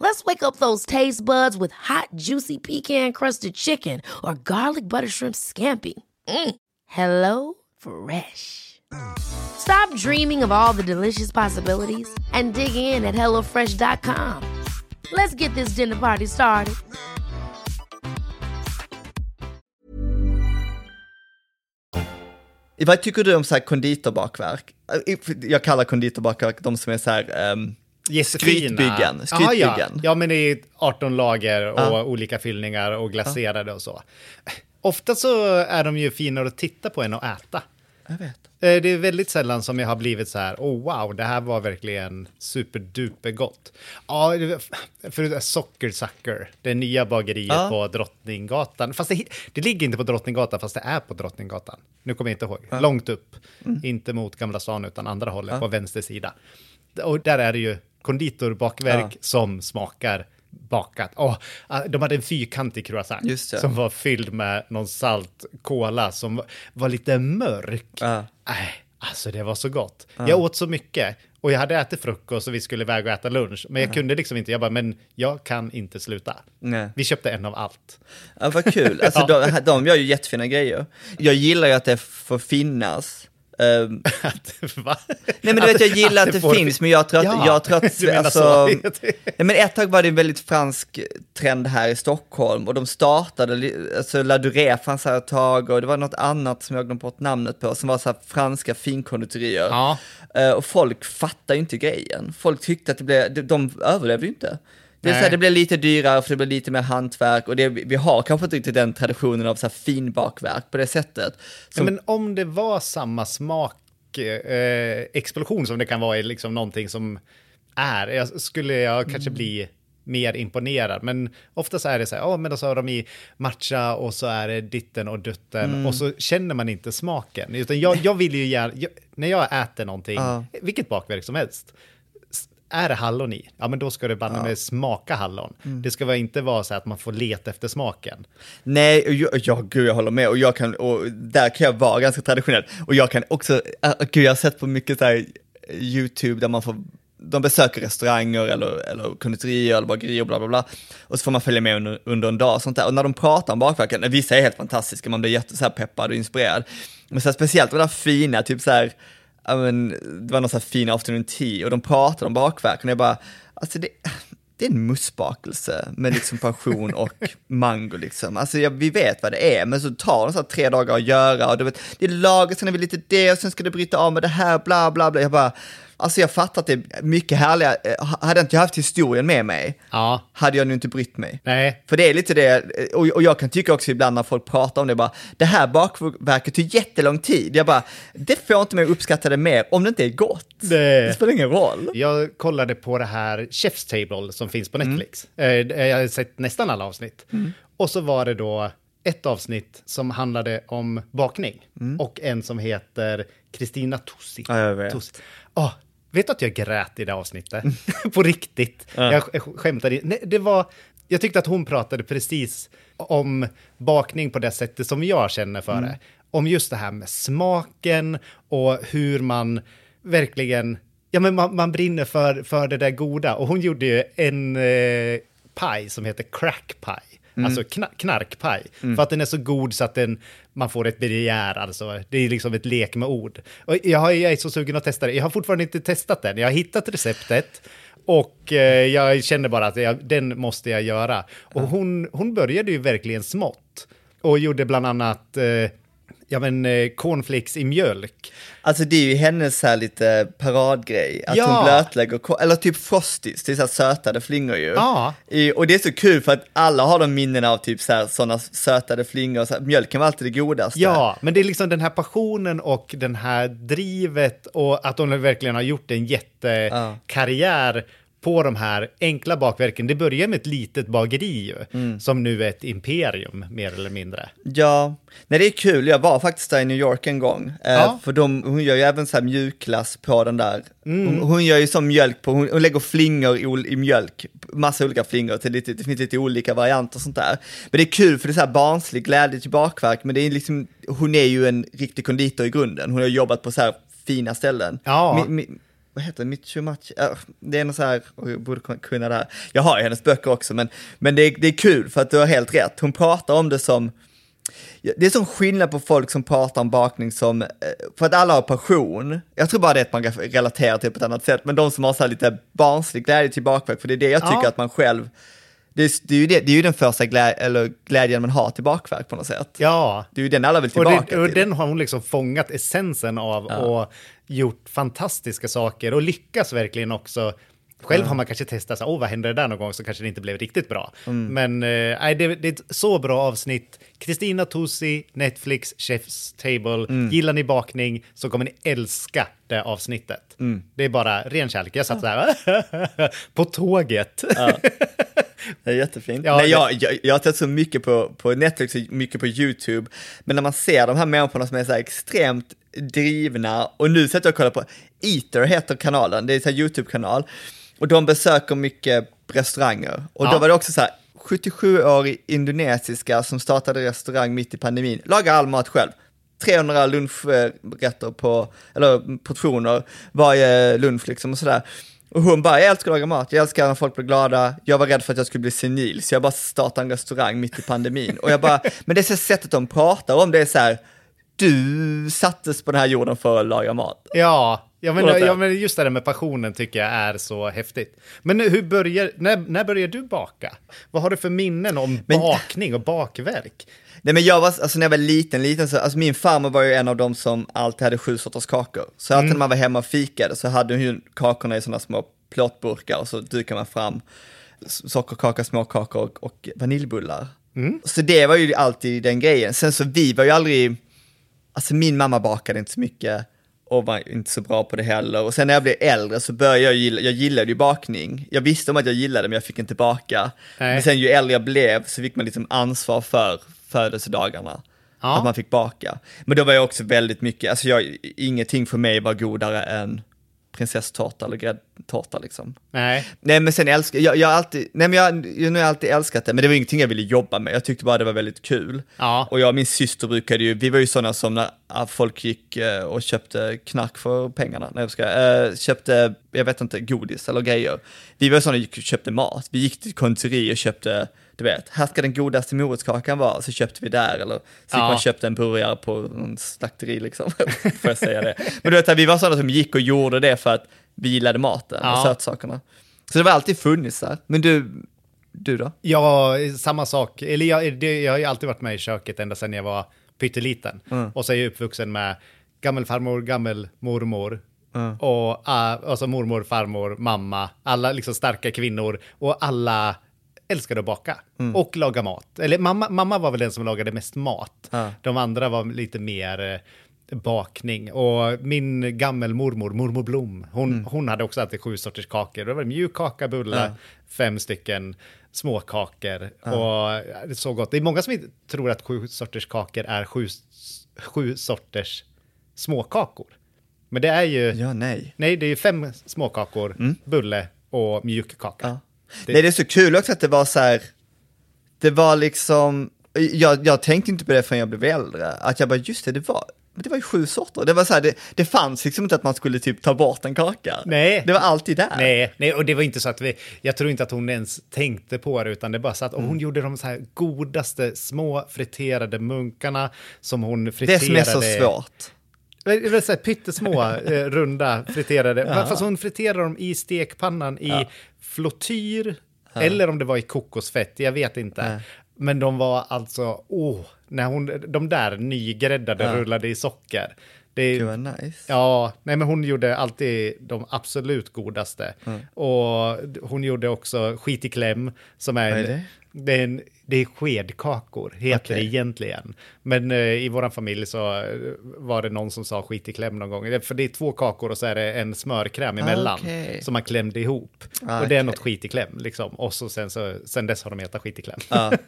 Let's wake up those taste buds with hot, juicy pecan-crusted chicken or garlic butter shrimp scampi. Mm. Hello Fresh. Stop dreaming of all the delicious possibilities and dig in at HelloFresh.com. Let's get this dinner party started. Vad tycker om så konditorbakverk? Jag kallar konditorbakverk de som är så ehm, Josefina. Skrytbyggen, Aha, ja. skrytbyggen. ja, men det är 18 lager och Ja. olika fyllningar och glaserade och så. Ofta så är de ju finare att titta på än att äta. Jag vet. Eh, Det är väldigt sällan som jag har blivit så här, oh wow, det här var verkligen superduper gott. Ja, för Sockersucker, det nya bageriet Ja. på Drottninggatan. Fast det, det ligger inte på Drottninggatan, fast det är på Drottninggatan. Nu kommer jag inte ihåg. Långt upp. Mm. Inte mot Gamla stan, utan andra hållet, på vänster sida. Och där är det ju konditorbakverk Ja. som smakar bakat. Ah, de hade en fyrkantig croissant som var fylld med någon salt cola som var, lite mörk. Ja. Nej, alltså det var så gott. Jag åt så mycket och jag hade ätit frukost och vi skulle iväg och äta lunch. Men jag kunde liksom inte, jag bara, men jag kan inte sluta. Nej. Vi köpte en av allt. Ja, vad kul. Alltså, de, de gör ju jättefina grejer. Jag gillar ju att det får finnas. Va? nej men du vet, jag gillar att, det, får- finns, men jag tror att, Ja, jag tror att alltså, så. nej, men ett tag var det en väldigt fransk trend här i Stockholm och de startade, alltså La Durée fanns här ett tag och det var något annat som jag glömt bort namnet på, som var så här franska finkonditorier. Ja. Eh, och folk fattar ju inte grejen. Folk tyckte att det blev, de, de överlevde ju inte. Det, är så här, det blev lite dyrare för det blev lite mer hantverk och det, vi har kanske inte riktigt den traditionen av så här finbakverk på det sättet. Ja, Som, men om det var samma smak, eh, explosion som det kan vara i liksom någonting som är, jag, skulle jag Mm. kanske bli mer imponerad. Men ofta så är det så här, ja men då så har de i matcha och så är det ditten och dutten Mm. och så känner man inte smaken. Utan jag, jag vill ju gärna, jag, när jag äter någonting, Ja. vilket bakverk som helst, är det hallon i, ja men då ska det banne med smaka hallon. Mm. Det ska inte vara så att man får leta efter smaken. Nej, jag, ja, gud jag håller med och jag kan, och där kan jag vara ganska traditionell. Och jag kan också, äh, gud jag har sett på mycket så här YouTube där man får, de besöker restauranger eller, eller konditorier eller bagerier och bla bla bla. Och så får man följa med under, under en dag och sånt där. Och när de pratar om bakverken, vissa är helt fantastiska, man blir jätte så här peppad och inspirerad. Men så här, speciellt de där fina, typ så här, ja, men, det var någon sån här fin afternoon tea och de pratade om bakverken och jag bara, alltså det, det är en moussebakelse med liksom passion och mango liksom. Alltså ja, vi vet vad det är, men så tar det så här tre dagar att göra och du vet, det är lager, sen är vi lite det och sen ska det bryta av med det här, bla bla bla. Jag bara, alltså jag fattar att det är mycket härliga, eh, hade inte jag haft historien med mig, Ja, hade jag nu inte brytt mig. nej, För det är lite det, och, och jag kan tycka också ibland när folk pratar om det, bara, det här bakverket tog jättelång tid. Jag bara, det får inte mig att uppskatta det mer om det inte är gott. Det- det spelar ingen roll. Jag kollade på det här Chef's Table som finns på Netflix. Eh, Jag har sett nästan alla avsnitt. Och så var det då ett avsnitt som handlade om bakning. Och en som heter Kristina Tossi. Ja, jag vet. Tossi. Åh, vet du att jag grät i det avsnittet? på riktigt. Jag sk- skämtade. Nej, det var... Jag tyckte att hon pratade precis om bakning på det sättet som jag känner för det. Om just det här med smaken och hur man verkligen, ja men man, man brinner för, för det där goda. Och hon gjorde ju en eh, paj som heter crack pie. Alltså kna knarkpaj. För att den är så god så att den, man får ett begär. Alltså. Det är liksom ett lek med ord. Och jag, har, jag är så sugen att testa det. Jag har fortfarande inte testat den. Jag har hittat receptet. Och eh, jag känner bara att jag, den måste jag göra. Och hon, hon började ju verkligen smått. Och gjorde bland annat eh, ja, men, eh, cornflakes i mjölk. Alltså det är ju hennes här lite paradgrej, att Ja. hon blötlägger, eller typ frosties, det är så här sötade flingor ju. Ja. I, och det är så kul för att alla har de minnen av typ så här, sådana sötade flingor, så här, mjölken var alltid det godaste. Ja, men det är liksom den här passionen och den här drivet och att hon verkligen har gjort en jättekarriär på de här enkla bakverken. Det börjar med ett litet bageri ju, Mm. som nu är ett imperium mer eller mindre. Ja, nej det är kul, jag var faktiskt där i New York en gång. Eh, Ja. För de, hon gör ju även så här mjukglass på den där. Mm. Hon, hon gör ju som mjölk på, hon, hon lägger flingor i, i mjölk, massa olika flingor, till lite, det finns lite olika varianter och sånt där. Men det är kul för det är så här barnslig glädje till bakverk, men det är liksom, hon är ju en riktig konditor i grunden. Hon har jobbat på så här fina ställen. Ja. Mi, mi, vad heter det, Michumachi? Ja, det är något så här, och jag borde kunna det här. Jag har ju hennes böcker också, men, men det, är, det är kul för att du har helt rätt. Hon pratar om det som, Ja, det är sån skillnad på folk som pratar om bakning som, eh, för att alla har passion, jag tror bara det är att man kan relatera till på ett annat sätt, men de som har så här lite barnslig glädje till bakverk, för det är det jag tycker Ja. att man själv, det är, det är, ju, det, det är ju den första glä, eller glädjen man har till bakverk på något sätt. Ja, Det är ju den alla vill och, tillbaka det, och till. den har hon liksom fångat essensen av och gjort fantastiska saker och lyckas verkligen också Själv har man kanske testat, så, åh vad hände där någon gång, så kanske det inte blev riktigt bra. Men eh, det, det är ett så bra avsnitt. Kristina Tosi, Netflix, Chef's Table. Gillar ni bakning så kommer ni älska det avsnittet. Det är bara ren kärlek. Jag satt där på tåget. Det är jättefint. Ja, Nej, det- jag, jag, jag har tittat så mycket på, på Netflix och mycket på YouTube, men när man ser de här människorna som är så här extremt drivna, och nu sätter jag och kollar på, Eater heter kanalen, det är en YouTube-kanal, och de besöker mycket restauranger. Och Ja. då var det också så här, 77-årig indonesiska som startade restaurang mitt i pandemin, lagar all mat själv. 300 lunchrätter på, eller portioner varje lunch liksom och sådär. Och hon bara, jag älskar att laga mat, jag älskar när folk blir glada, jag var rädd för att jag skulle bli senil, så jag bara startade en restaurang mitt i pandemin. Och jag bara, men det är så sättet de pratar om, det är så här, du sattes på den här jorden för att laga mat. Ja, ja, men, ja, men just det där med passionen tycker jag är så häftigt. Men hur börjar, när, när börjar du baka? Vad har du för minnen om Men- bakning och bakverk? Nej men jag var, alltså när jag var liten, liten så, alltså min farmor var ju en av dem som alltid hade sju sorters kakor. Så alltid när man var hemma och fikade så hade hon ju kakorna i sådana små plåtburkar och så dukar man fram sockerkaka, småkakor och, och vaniljbullar. Så det var ju alltid den grejen. Sen så vi var ju aldrig, alltså min mamma bakade inte så mycket och var inte så bra på det heller. Och sen när jag blev äldre så började jag gilla, jag gillade ju bakning. Jag visste om att jag gillade men jag fick inte baka. Nej. Men sen ju äldre jag blev så fick man liksom ansvar för födelsedagarna. Ja. Att man fick baka. Men då var jag också väldigt mycket, alltså jag, ingenting för mig var godare än prinsesstårta eller gräddtårta liksom. Nej. Nej men sen älskar jag, jag alltid, nej men jag, jag, nu har jag alltid älskat det, men det var ingenting jag ville jobba med, jag tyckte bara det var väldigt kul. Ja. Och jag och min syster brukade ju, vi var ju sådana som när ah, folk gick eh, och köpte knark för pengarna, nej jag ska, eh, köpte, jag vet inte, godis eller grejer. Vi var sådana som köpte mat, vi gick till konditori och köpte, du vet, här ska den godaste morotskakan vara, så köpte vi där, eller så Ja. man köpte en burgare på en slakteri liksom, får jag säga det. Men du vet, vi var sådana som gick och gjorde det för att vi gillade maten Ja. och sötsakerna. Så det var alltid funnits där. Men du, du då? Ja, samma sak. Eller jag, det, jag har ju alltid varit med i köket ända sedan jag var pytteliten. Och så är jag uppvuxen med gammelfarmor, gammelmormor. Och uh, alltså mormor, farmor, mamma, alla liksom starka kvinnor. Och alla älskade att baka och laga mat. Eller mamma, mamma var väl den som lagade mest mat. Ja. De andra var lite mer eh, bakning. Och min gammelmormor, mormor Blom, hon, hon hade också alltid sju sorters kakor. Det var mjukkaka, bullar, Ja. fem stycken småkakor. Och det är så gott. Det är många som inte tror att sju sorters kakor är sju, sju sorters småkakor. Men det är ju, Ja, nej. nej det är ju fem småkakor, bulle och mjukkaka. Ja. Det- Nej, det är så kul också att det var så här, det var liksom, jag, jag tänkte inte på det förrän jag blev äldre, att jag bara, just det, det var, men det var ju sju sorter. Det var så här, det, det fanns liksom inte att man skulle typ ta bort en kaka. Nej. Det var alltid där. Nej, nej, och det var inte så att vi, jag tror inte att hon ens tänkte på det, utan det bara så att och hon gjorde de så här godaste små friterade munkarna som hon Det friterade. som är så svårt. Det är så här pyttesmå, eh, runda, friterade. Fast hon friterade dem i stekpannan i flottyr, eller om det var i kokosfett, jag vet inte. Men de var alltså, åh, när hon, de där nygräddade rullade i socker. Det, Gud vad nice. Ja, nej men hon gjorde alltid de absolut godaste. Och hon gjorde också skit i kläm, som är, Vad är det? det? är en, det är skedkakor, heter Okej. det egentligen. Men eh, i vår familj så eh, var det någon som sa skit i kläm någon gång. För det är två kakor och så är det en smörkräm emellan okej. som man klämde ihop. Ah, och det är något skit i kläm liksom. Och så sen, så, sen dess har de hetat skit i kläm. Ja.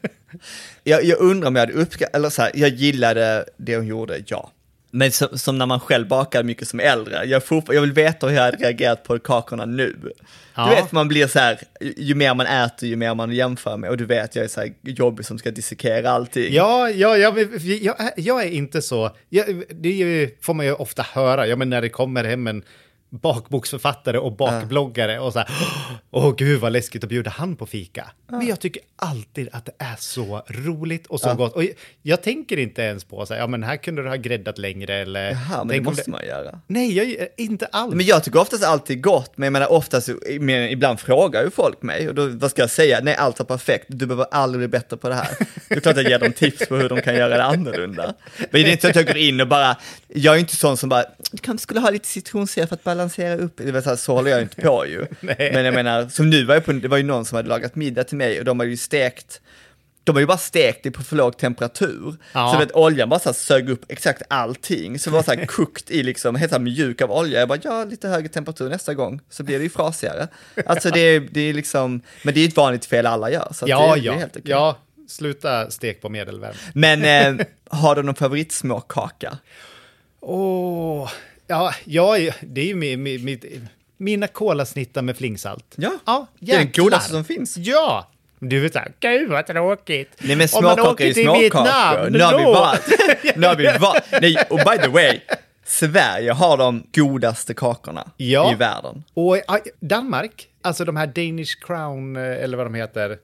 Jag, jag undrar om jag hade uppskattat, eller så här, jag gillade det hon gjorde, ja. Men som, som när man själv bakade mycket som äldre, jag, jag vill veta hur jag hade reagerat på kakorna nu. Ja. Du vet, man blir så här, ju- mer man äter, ju mer man jämför med, och du vet, jag är så här jobbig som ska dissekera allting. Ja, ja, ja jag, är- jag är inte så... Jag, det är ju- får man ju ofta höra, ja men när det kommer hem en bakboksförfattare och bakbloggare och så här, åh gud vad läskigt att bjuda han på fika. Men jag tycker alltid att det är så roligt och så gott. Och jag, jag tänker inte ens på så här, ja men här kunde du ha gräddat längre eller... Jaha, men det måste man göra. Nej, jag, inte alls. Men jag tycker oftast alltid gott, men jag menar oftast, men ibland frågar ju folk mig, och då, vad ska jag säga? Nej, allt är perfekt, du behöver aldrig bli bättre på det här. Det är klart jag ger dem tips på hur de kan göra det annorlunda. Men det är inte så att jag går in och bara, jag är inte sån som bara, du kanske skulle ha lite citronsyra för att balansera upp, det var så, här, så håller jag inte på ju. Men jag menar, som nu var jag på, det var ju någon som hade lagat middag till mig och de hade ju stekt de har ju bara stekt det på för låg temperatur. Ja. Så vet, oljan bara så här sög upp exakt allting. Så det var så här kokt i liksom, helt så här mjuk av olja. Jag bara, ja, lite högre temperatur nästa gång, så blir det ju frasigare. Alltså det är, det är liksom, men det är ett vanligt fel alla gör. Så att Ja, det, det är ja, helt okej. ja. Sluta stek på medelvärme. Men eh, har du någon favoritsmåkaka? Åh, ja, ja, det är ju mi, mi, mitt, mina kolasnittar med flingsalt. Ja, ja det är den godaste som finns. Ja! Du vet såhär, gud vad tråkigt. Nej men småkakor är ju småkakor. Nu har vi varit, nu har vi varit, nej och by the way, Sverige har de godaste kakorna Ja. i världen. Och Danmark, alltså de här Danish Crown, eh, eller vad de heter,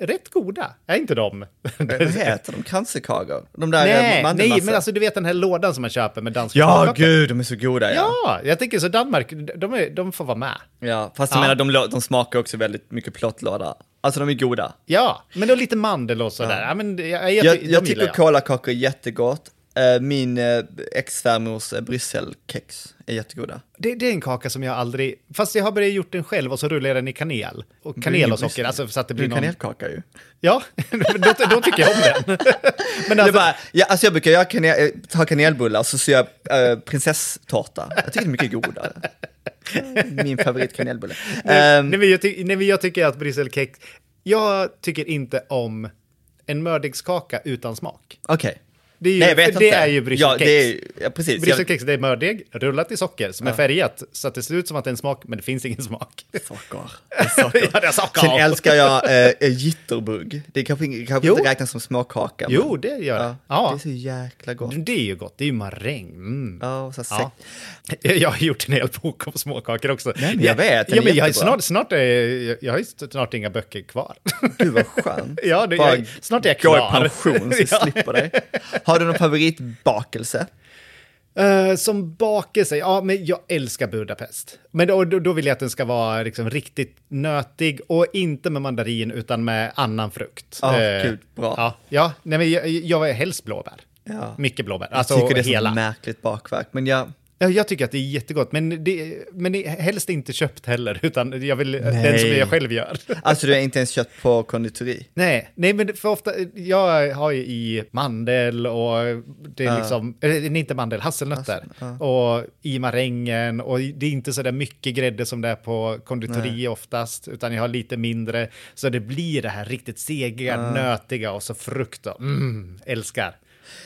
rätt goda. Är inte de? Vad heter de? Cancerkakor? De där nej, eh, nej, men alltså du vet den här lådan som man köper med dansk Ja, chokladkaka? gud, de är så goda ja. Ja, jag tänker så Danmark, de, är, de får vara med. Ja, fast jag Ja. menar, de, de smakar också väldigt mycket plottlåda. Alltså de är goda. Ja, men då lite mandel och sådär. Ja. men, jag, jag, Jag, jag, tycker kolakakor är jättegott. Eh, Min eh, ex-svärmors eh, brysselkex är jättegoda. Det, det är en kaka som jag aldrig... Fast jag har börjat gjort den själv och så rullar jag den i kanel. Och kanel och socker, alltså så att det blir är någon... kanelkaka ju. Ja, då, då tycker jag om den. Men alltså, bara, ja, alltså jag brukar göra kanel, ta kanelbullar och så syr jag äh, prinsesstårta. Jag tycker det är mycket godare. Min favoritkanelbulle. nej, Um, nej, men jag, ty, nej, men jag tycker att brysselkex... Jag tycker inte om en mördegskaka utan smak. Okej. Det är ju, Nej, jag vet det inte. är ju Ja, det är, ja, precis. Jag, Brysselkex, det är mördeg, rullat i socker, som är färgat, så att det ser ut som att det är en smak, men det finns ingen smak. socker. Det socker. Ja, det är socker. Sen älskar jag äh, jitterbugg. Det kanske, ing- kanske Jo. inte räknas som småkaka. Jo, men- det gör det. Ja, Ja. Det är så jäkla gott. Det är ju gott, det är ju maräng. Mm. Ja, så Ja. Jag har gjort en hel bok om småkakor också. Nej, jag vet, Ja, men jag, jättebra. snart, snart är, jag, jag har ju snart inga böcker kvar. Gud vad skönt. Ja, det- jag- snart är jag Gå i klar. pension så Ja. slipper dig. Har du någon favoritbakelse? Eh, som bakelse, ja men jag älskar Budapest. Men då, då, vill jag att den ska vara liksom riktigt nötig och inte med mandarin utan med annan frukt. Ja, Eh, kul, bra. Ja, ja nej, men jag, jag är helst blåbär. Ja. Mycket blåbär. Jag Alltså tycker det är hela. så märkligt bakverk, men jag... Ja, jag tycker att det är jättegott, men, det, men det helst inte köpt heller, utan jag vill den som jag själv gör. Alltså du har inte ens kött på konditori? Nej, nej, men för ofta, jag har ju i mandel och det är liksom, eller inte mandel, hasselnötter. Och i marängen och det är inte så där mycket grädde som det är på konditori oftast, utan jag har lite mindre. Så det blir det här riktigt sega, nötiga och så frukt och mm, älskar.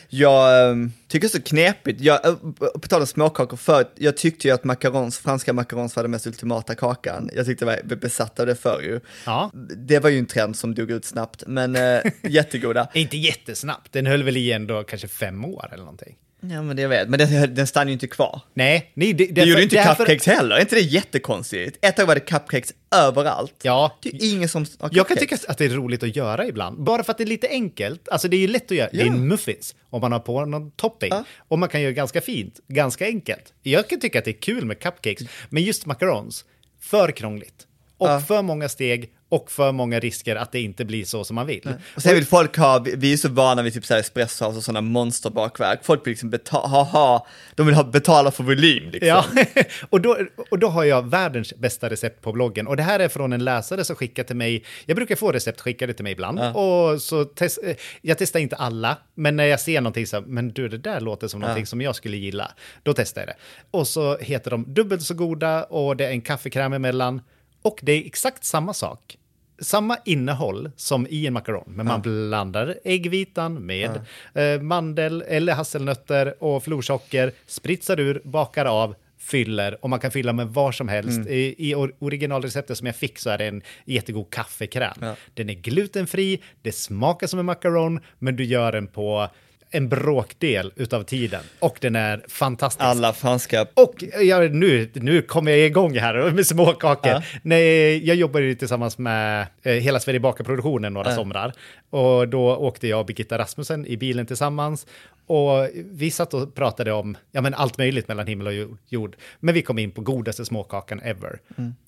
Jag ehm, tycker det är så knepigt, jag, äh, på tal om småkakor förut, jag tyckte ju att macarons, franska macarons var den mest ultimata kakan. Jag tyckte jag var besatt av det förr ju. Ja. Det var ju en trend som dog ut snabbt, men äh, jättegoda. Inte jättesnabbt, den höll väl i ändå kanske fem år eller någonting. Ja men det jag vet, men den, den stann ju inte kvar. Nej, nej det, Det gjorde ju inte det är för- cupcakes heller, är inte det jättekonstigt? Ett tag var det cupcakes överallt. Ja. Det är ingen som har Jag kan tycka att det är roligt att göra ibland. Bara för att det är lite enkelt. Alltså det är ju lätt att göra. Det är Ja. en muffins. Om man har på någon topping. Ja. Och man kan göra ganska fint. Ganska enkelt. Jag kan tycka att det är kul med cupcakes. Men just macarons, för krångligt. Och Ja. för många steg och för många risker att det inte blir så som man vill. Och sen vill folk ha, vi är så vana vid typ så här espresso house och sådana monsterbakverk. Folk vill liksom betala, ha, ha, de vill ha, betala för volym liksom. Ja, och då, och då har jag världens bästa recept på bloggen. Och det här är från en läsare som skickar till mig. Jag brukar få recept skickade till mig ibland. Och så test, jag testar inte alla, men när jag ser någonting så men du, det där låter som någonting som jag skulle gilla. Då testar jag det. Och så heter de dubbelt så goda och det är en kaffekräm emellan. Och det är exakt samma sak. Samma innehåll som i en makaron, men man blandar äggvitan med eh, mandel eller hasselnötter och florsocker, spritsar ur, bakar av, fyller. Och man kan fylla med vad som helst. I, i or- originalreceptet som jag fick så är det en jättegod kaffekräm. Den är glutenfri, det smakar som en makaron, men du gör den på en bråkdel utav tiden. Och den är fantastisk. Alla franska Och ja, nu, nu kommer jag igång här med småkakor. Nej, jag jobbade ju tillsammans med eh, Hela Sverige bakar-produktionen några somrar. Och då åkte jag och Birgitta Rasmussen i bilen tillsammans. Och vi satt och pratade om ja, men allt möjligt mellan himmel och jo- jord. Men vi kom in på godaste småkakan ever.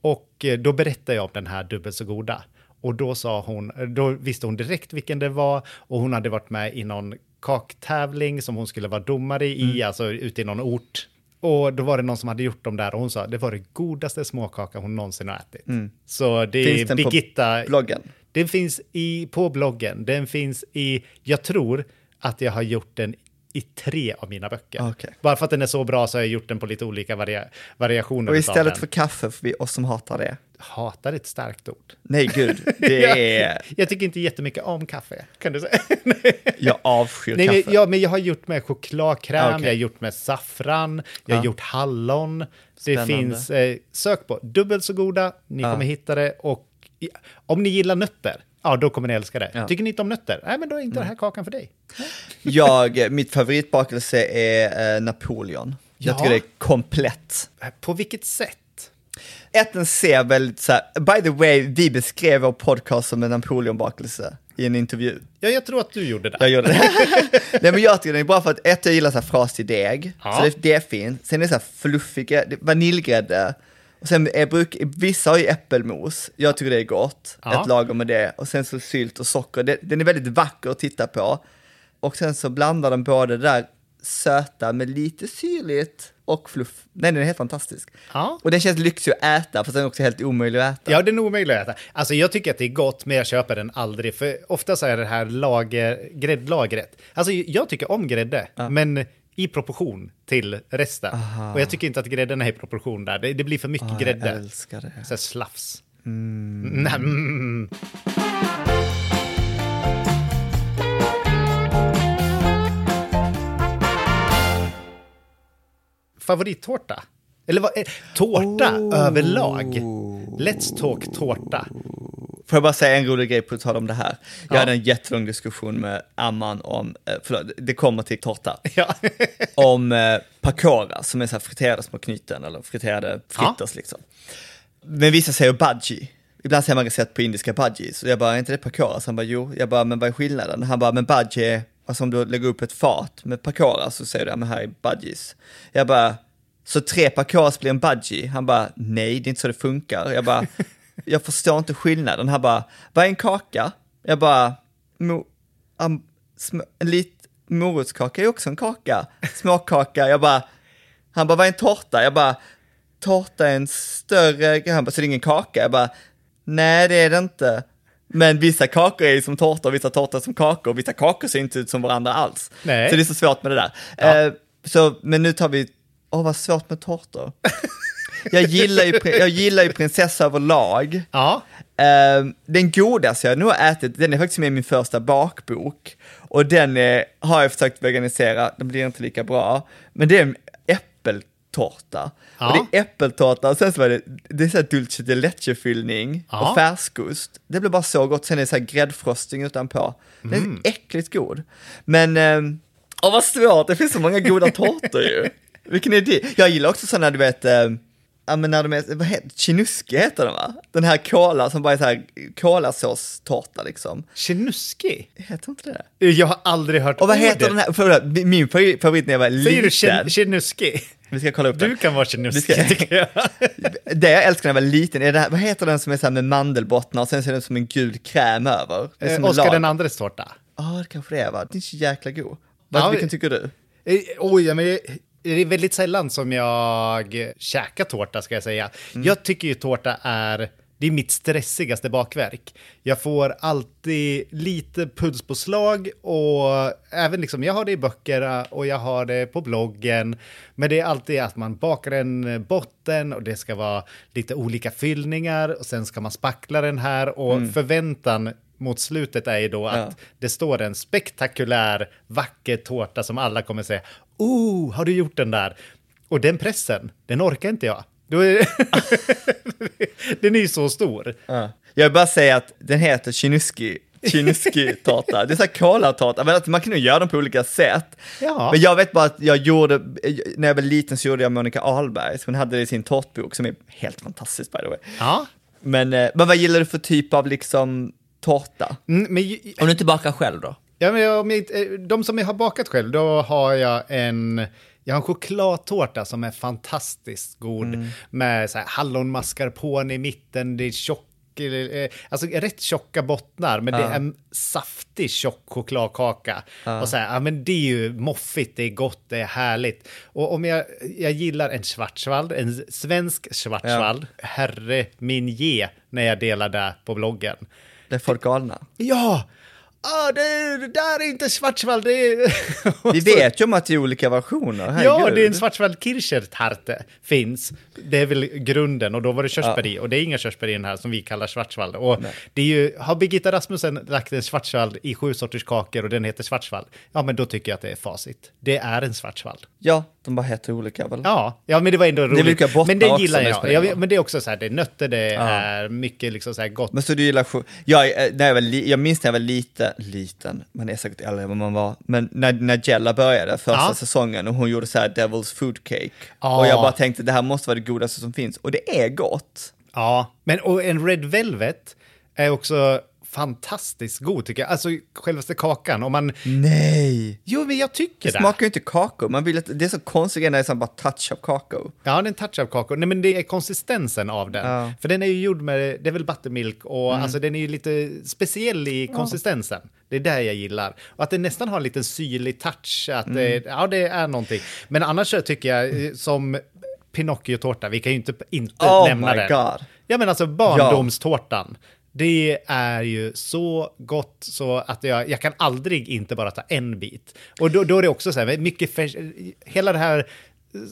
Och eh, då berättade jag om den här dubbelt så goda. Och då sa hon, då visste hon direkt vilken det var och hon hade varit med i någon kaktävling som hon skulle vara domare i, alltså ute i någon ort Och då var det någon som hade gjort dem där och hon sa det var det godaste småkaka hon någonsin har ätit. Så det Finns är Birgitta. på bloggen? Den finns i, på bloggen. Den finns i, jag tror att jag har gjort den i tre av mina böcker. Okej. Bara för att den är så bra så har jag gjort den på lite olika varia, variationer. Och istället för kaffe för vi, oss som hatar det. Hatar är ett starkt ord. Nej gud, det är... Jag tycker inte jättemycket om kaffe, kan du säga. Jag avskyr Nej, kaffe. men, ja, men jag har gjort med chokladkräm, Ah, okej. jag har gjort med saffran, jag har Ja. gjort hallon. Det Spännande. finns, eh, sök på dubbelt så goda, ni kommer hitta det. Och om ni gillar nötter, ja då kommer ni älska det. Ja. Mm. Tycker ni inte om nötter, nej men då är inte den här kakan för dig. Jag, mitt favoritbakelse är eh, Napoleon. Jag Ja. tycker det är komplett. På vilket sätt? Ätten ser väldigt så här, by the way, vi beskrev vår podcast som en Napoleonbakelse i en intervju. Ja, jag tror att du gjorde det. Jag gjorde det. Nej men jag tycker den är bra för att ett, jag gillar så här frasig deg, Ja. så det, det är fint. Sen är det så här fluffig grädde, vaniljgrädde. Och sen är bruk, vissa har ju äppelmos, jag tycker det är gott, Ja. ett lager med det. Och sen så sylt och socker, det, den är väldigt vacker att titta på. Och sen så blandar den både det där söta med lite syrligt och fluff. Nej, den är helt fantastisk. Ja. Och den känns lyxig att äta, fast den är också helt omöjlig att äta. Ja, den är omöjlig att äta. Alltså jag tycker att det är gott, men jag köper den aldrig. För ofta så är det här lager, gräddlagret. Alltså jag tycker om grädde, men i proportion till resten. Och jag tycker inte att grädden är i proportion där. Det, det blir för mycket Jag grädde. älskar det. Så slafs. Nej, mm. Favorittårta? Eller vad är tårta överlag? Let's talk tårta. Får jag bara säga en rolig grej på tal om det här? Jag Ja. hade en jättelång diskussion med Amman om, eh, förlåt, det kommer till tårta, Ja. om eh, pakora som är så här friterade små knyten eller friterade fritters liksom. Men vissa säger budgie. Ibland säger man recept på indiska budgies och jag bara, är inte det pakora? Så han bara, jo. Jag bara, men vad är skillnaden? Han bara, men budgie, är- alltså om du lägger upp ett fat med pakora så säger du, ja men här är budgies. Jag bara, så tre pakoras blir en budgie? Han bara, nej det är inte så det funkar. Jag bara, jag förstår inte skillnaden. Han bara, vad är en kaka? Jag bara, mo, um, sm- en lit, morotskaka är också en kaka. Småkaka, jag bara, han bara, vad är en tårta? Jag bara, tårta är en större grej. Han bara, så det är ingen kaka? Jag bara, nej det är det inte. Men vissa kakor är ju som tårta och vissa tårtor är som kakor och vissa kakor ser inte ut som varandra alls. Nej. Så det är så svårt med det där. Eh, så, men nu tar vi, åh vad svårt med tårtor. jag, gillar ju, jag gillar ju prinsessa överlag. Ja. Eh, den godaste jag nog har ätit, den är faktiskt med i min första bakbok. Och den är, har jag försökt veganisera, den blir inte lika bra. Men det är en äppeltårta. Ja. Och det är äppeltårta och sen så var det, det är så här dulce de leche-fyllning Ja. och färskost. Det blir bara så gott, sen är det så här gräddfrosting utanpå. Den Mm. är äckligt god. Men, eh, åh vad svårt, det finns så många goda tårtor ju. Vilken är det? Jag gillar också sådana, du vet, eh, Ja men när de är, vad heter, chinuski heter den va? Den här kola som bara är så här kolasåstårta liksom. Chinuski? Heter inte det? Jag har aldrig hört Och vad heter den här, förlåt, min favorit när jag var Säger du liten. chin- chinuski? Vi ska kolla upp Du den. kan vara chinuski, tycker jag. Det jag älskar när jag var liten, är det här, vad heter den som är så här med mandelbottnar och sen ser den som en gul kräm över? Eh, lag. den andres tårta. Ja, det kanske det är va? Den är så jäkla god. Vad, Ja, vilken vi- tycker du? Eh, Oj, ja, men det- är väldigt sällan som jag käkar tårta, ska jag säga. Mm. Jag tycker ju tårta är... Det är mitt stressigaste bakverk. Jag får alltid lite pulspåslag och även liksom, jag har det i böckerna och jag har det på bloggen. Men det är alltid att man bakar en botten och det ska vara lite olika fyllningar och sen ska man spackla den här och förväntan mot slutet är ju då att Mm. Ja. det står en spektakulär, vacker tårta som alla kommer säga Oh, har du gjort den där? Och den pressen, den orkar inte jag. Då är den är ju så stor. Jag vill bara säga att den heter chinuski. Chinuski-tårta. Det är så här kolatårta, men att man kan nog göra dem på olika sätt. Ja. Men jag vet bara att jag gjorde, när jag var liten så gjorde jag Monica Ahlberg, så hon hade det i sin tårtbok som är helt fantastisk by the way. Ja. Men, eh, men vad gillar du för typ av liksom tårta? Mm, men, ju- Om du inte bakar själv då? Ja, men om jag, eh, de som jag har bakat själv, då har jag en... Jag har en chokladtårta som är fantastiskt god med så här hallonmascarpone i mitten, det är tjock eh, alltså rätt tjocka bottnar, men det är en saftig tjock chokladkaka. Och så här, ja men det är ju moffigt, det är gott, det är härligt. Och om jag, jag gillar en schwarzwald, en svensk schwarzwald, herre min ge, när jag delar det på bloggen. Det är folk galna. Ja! Ah, det, det där är inte schwarzwald, det är... Vi vet ju om att det är olika versioner, Ja, herregud. det är en Schwarzwald Kirchertarte finns. Det är väl grunden och då var det körsbär i. Och det är inga körsbär i den här som vi kallar Schwarzwald. Och det är ju, har Birgitta Rasmussen lagt en Schwarzwald i sju sorters kakor och den heter Schwarzwald, ja men då tycker jag att det är facit. Det är en Schwarzwald. Ja, de bara heter olika väl? Ja, ja men det var ändå roligt. vilka bottnar men det också, gillar det jag. jag. Men det är också så här, det är nötter, det är mycket liksom så här gott. Men så du gillar? Jag, eh, när jag, var li- jag minns när jag var lite, liten, man är säkert äldre än vad man var, men när, när Jella började första Ja. säsongen och hon gjorde så här Devil's Food Cake. Ja. Och jag bara tänkte det här måste vara det godaste som finns. Och det är gott. Ja, men och en Red Velvet är också fantastiskt god tycker jag. Alltså självaste kakan. Om man... Nej! Jo, men jag tycker Det det. smakar ju inte kakao, man vill att, det är så konstigt när det är så bara touch av kakao. Ja, det är en touch av kakor. Nej, men det är konsistensen av den. Ja. Mm. För den är ju gjord med, det är väl buttermilk och alltså den är ju lite speciell i konsistensen. Det är det jag gillar. Och att det nästan har en liten syrlig touch. Att Mm. det, ja, det är någonting. Men annars så tycker jag eh, som Pinocchio-tårta, vi kan ju inte, inte Oh nämna my den. God. Ja, men alltså barndomstårtan. Det är ju så gott så att jag, jag kan aldrig inte bara ta en bit. Och då, då är det också så här, mycket färs, hela det här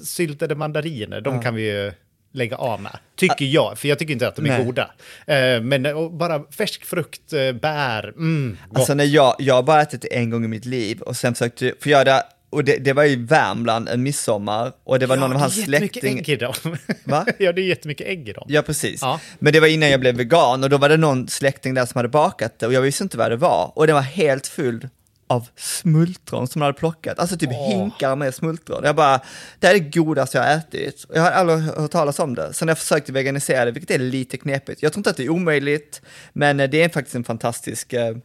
syltade mandariner, de kan vi ju lägga av med. Tycker jag, för jag tycker inte att de är Nej. goda. Eh, men bara färsk frukt, eh, bär, mm, gott. Alltså när jag, jag har bara ätit det en gång i mitt liv och sen försökte, för jag hade, och det, det var i Värmland en midsommar och det var någon av hans det är jättemycket släktingar. ägg i dem. Va? ja, det är jättemycket ägg i dem. Ja, precis. Ja. Men det var innan jag blev vegan och då var det någon släkting där som hade bakat det och jag visste inte vad det var. Och det var helt full av smultron som de hade plockat, alltså typ hinkar med smultron. Jag bara, det här är det godaste jag har ätit. Jag har aldrig hört talas om det. Sen har jag försökt veganisera det, vilket är lite knepigt. Jag tror inte att det är omöjligt, men eh, det är faktiskt en fantastisk, eh,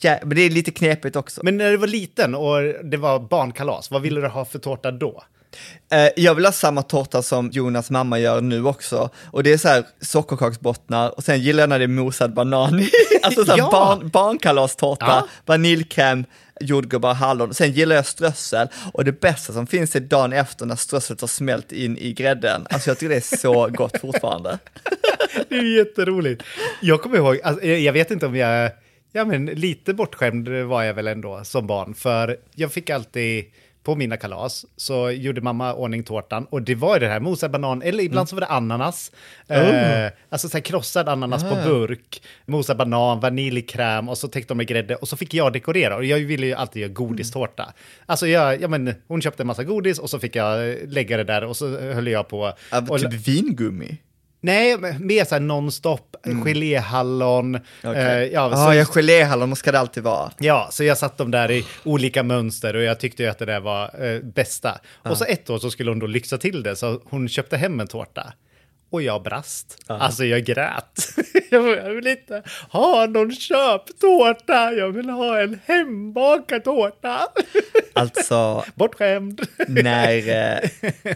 ja, men det är lite knepigt också. Men när du var liten och det var barnkalas, vad ville du ha för tårta då? Eh, jag vill ha samma tårta som Jonas mamma gör nu också. Och det är så här sockerkaksbottnar och sen gillar jag när det är mosad banan i. Alltså så här Ja. barn, barnkalastårta, Ja. vaniljkräm, jordgubbar, hallon. Sen gillar jag strössel och det bästa som finns är dagen efter när strösslet har smält in i grädden. Alltså jag tycker det är så gott fortfarande. Det är jätteroligt. Jag kommer ihåg, alltså, jag jag vet inte om jag, ja men lite bortskämd var jag väl ändå som barn, för jag fick alltid på mina kalas så gjorde mamma ordning tårtan och det var ju det här mosad banan, eller ibland så var det ananas. Eh, alltså så här krossad ananas på burk, mosad banan, vaniljkräm och så täckte de med grädde och så fick jag dekorera och jag ville ju alltid göra godistårta. Alltså jag, ja men hon köpte en massa godis och så fick jag lägga det där och så höll jag på. Av och, typ vingummi. Nej, mer så här nonstop, geléhallon. eh, Okay. ja, Ja, så, ja, geléhallon ska det alltid vara. ja, så jag satt dem där i olika mönster och jag tyckte ju att det där var eh, bästa. Och så ett år så skulle hon då lyxa till det, så hon köpte hem en tårta. Och jag brast. Alltså jag grät. jag vill- inte ha någon köptårta, jag vill ha en hembakad tårta. Alltså, Bortskämd. när eh,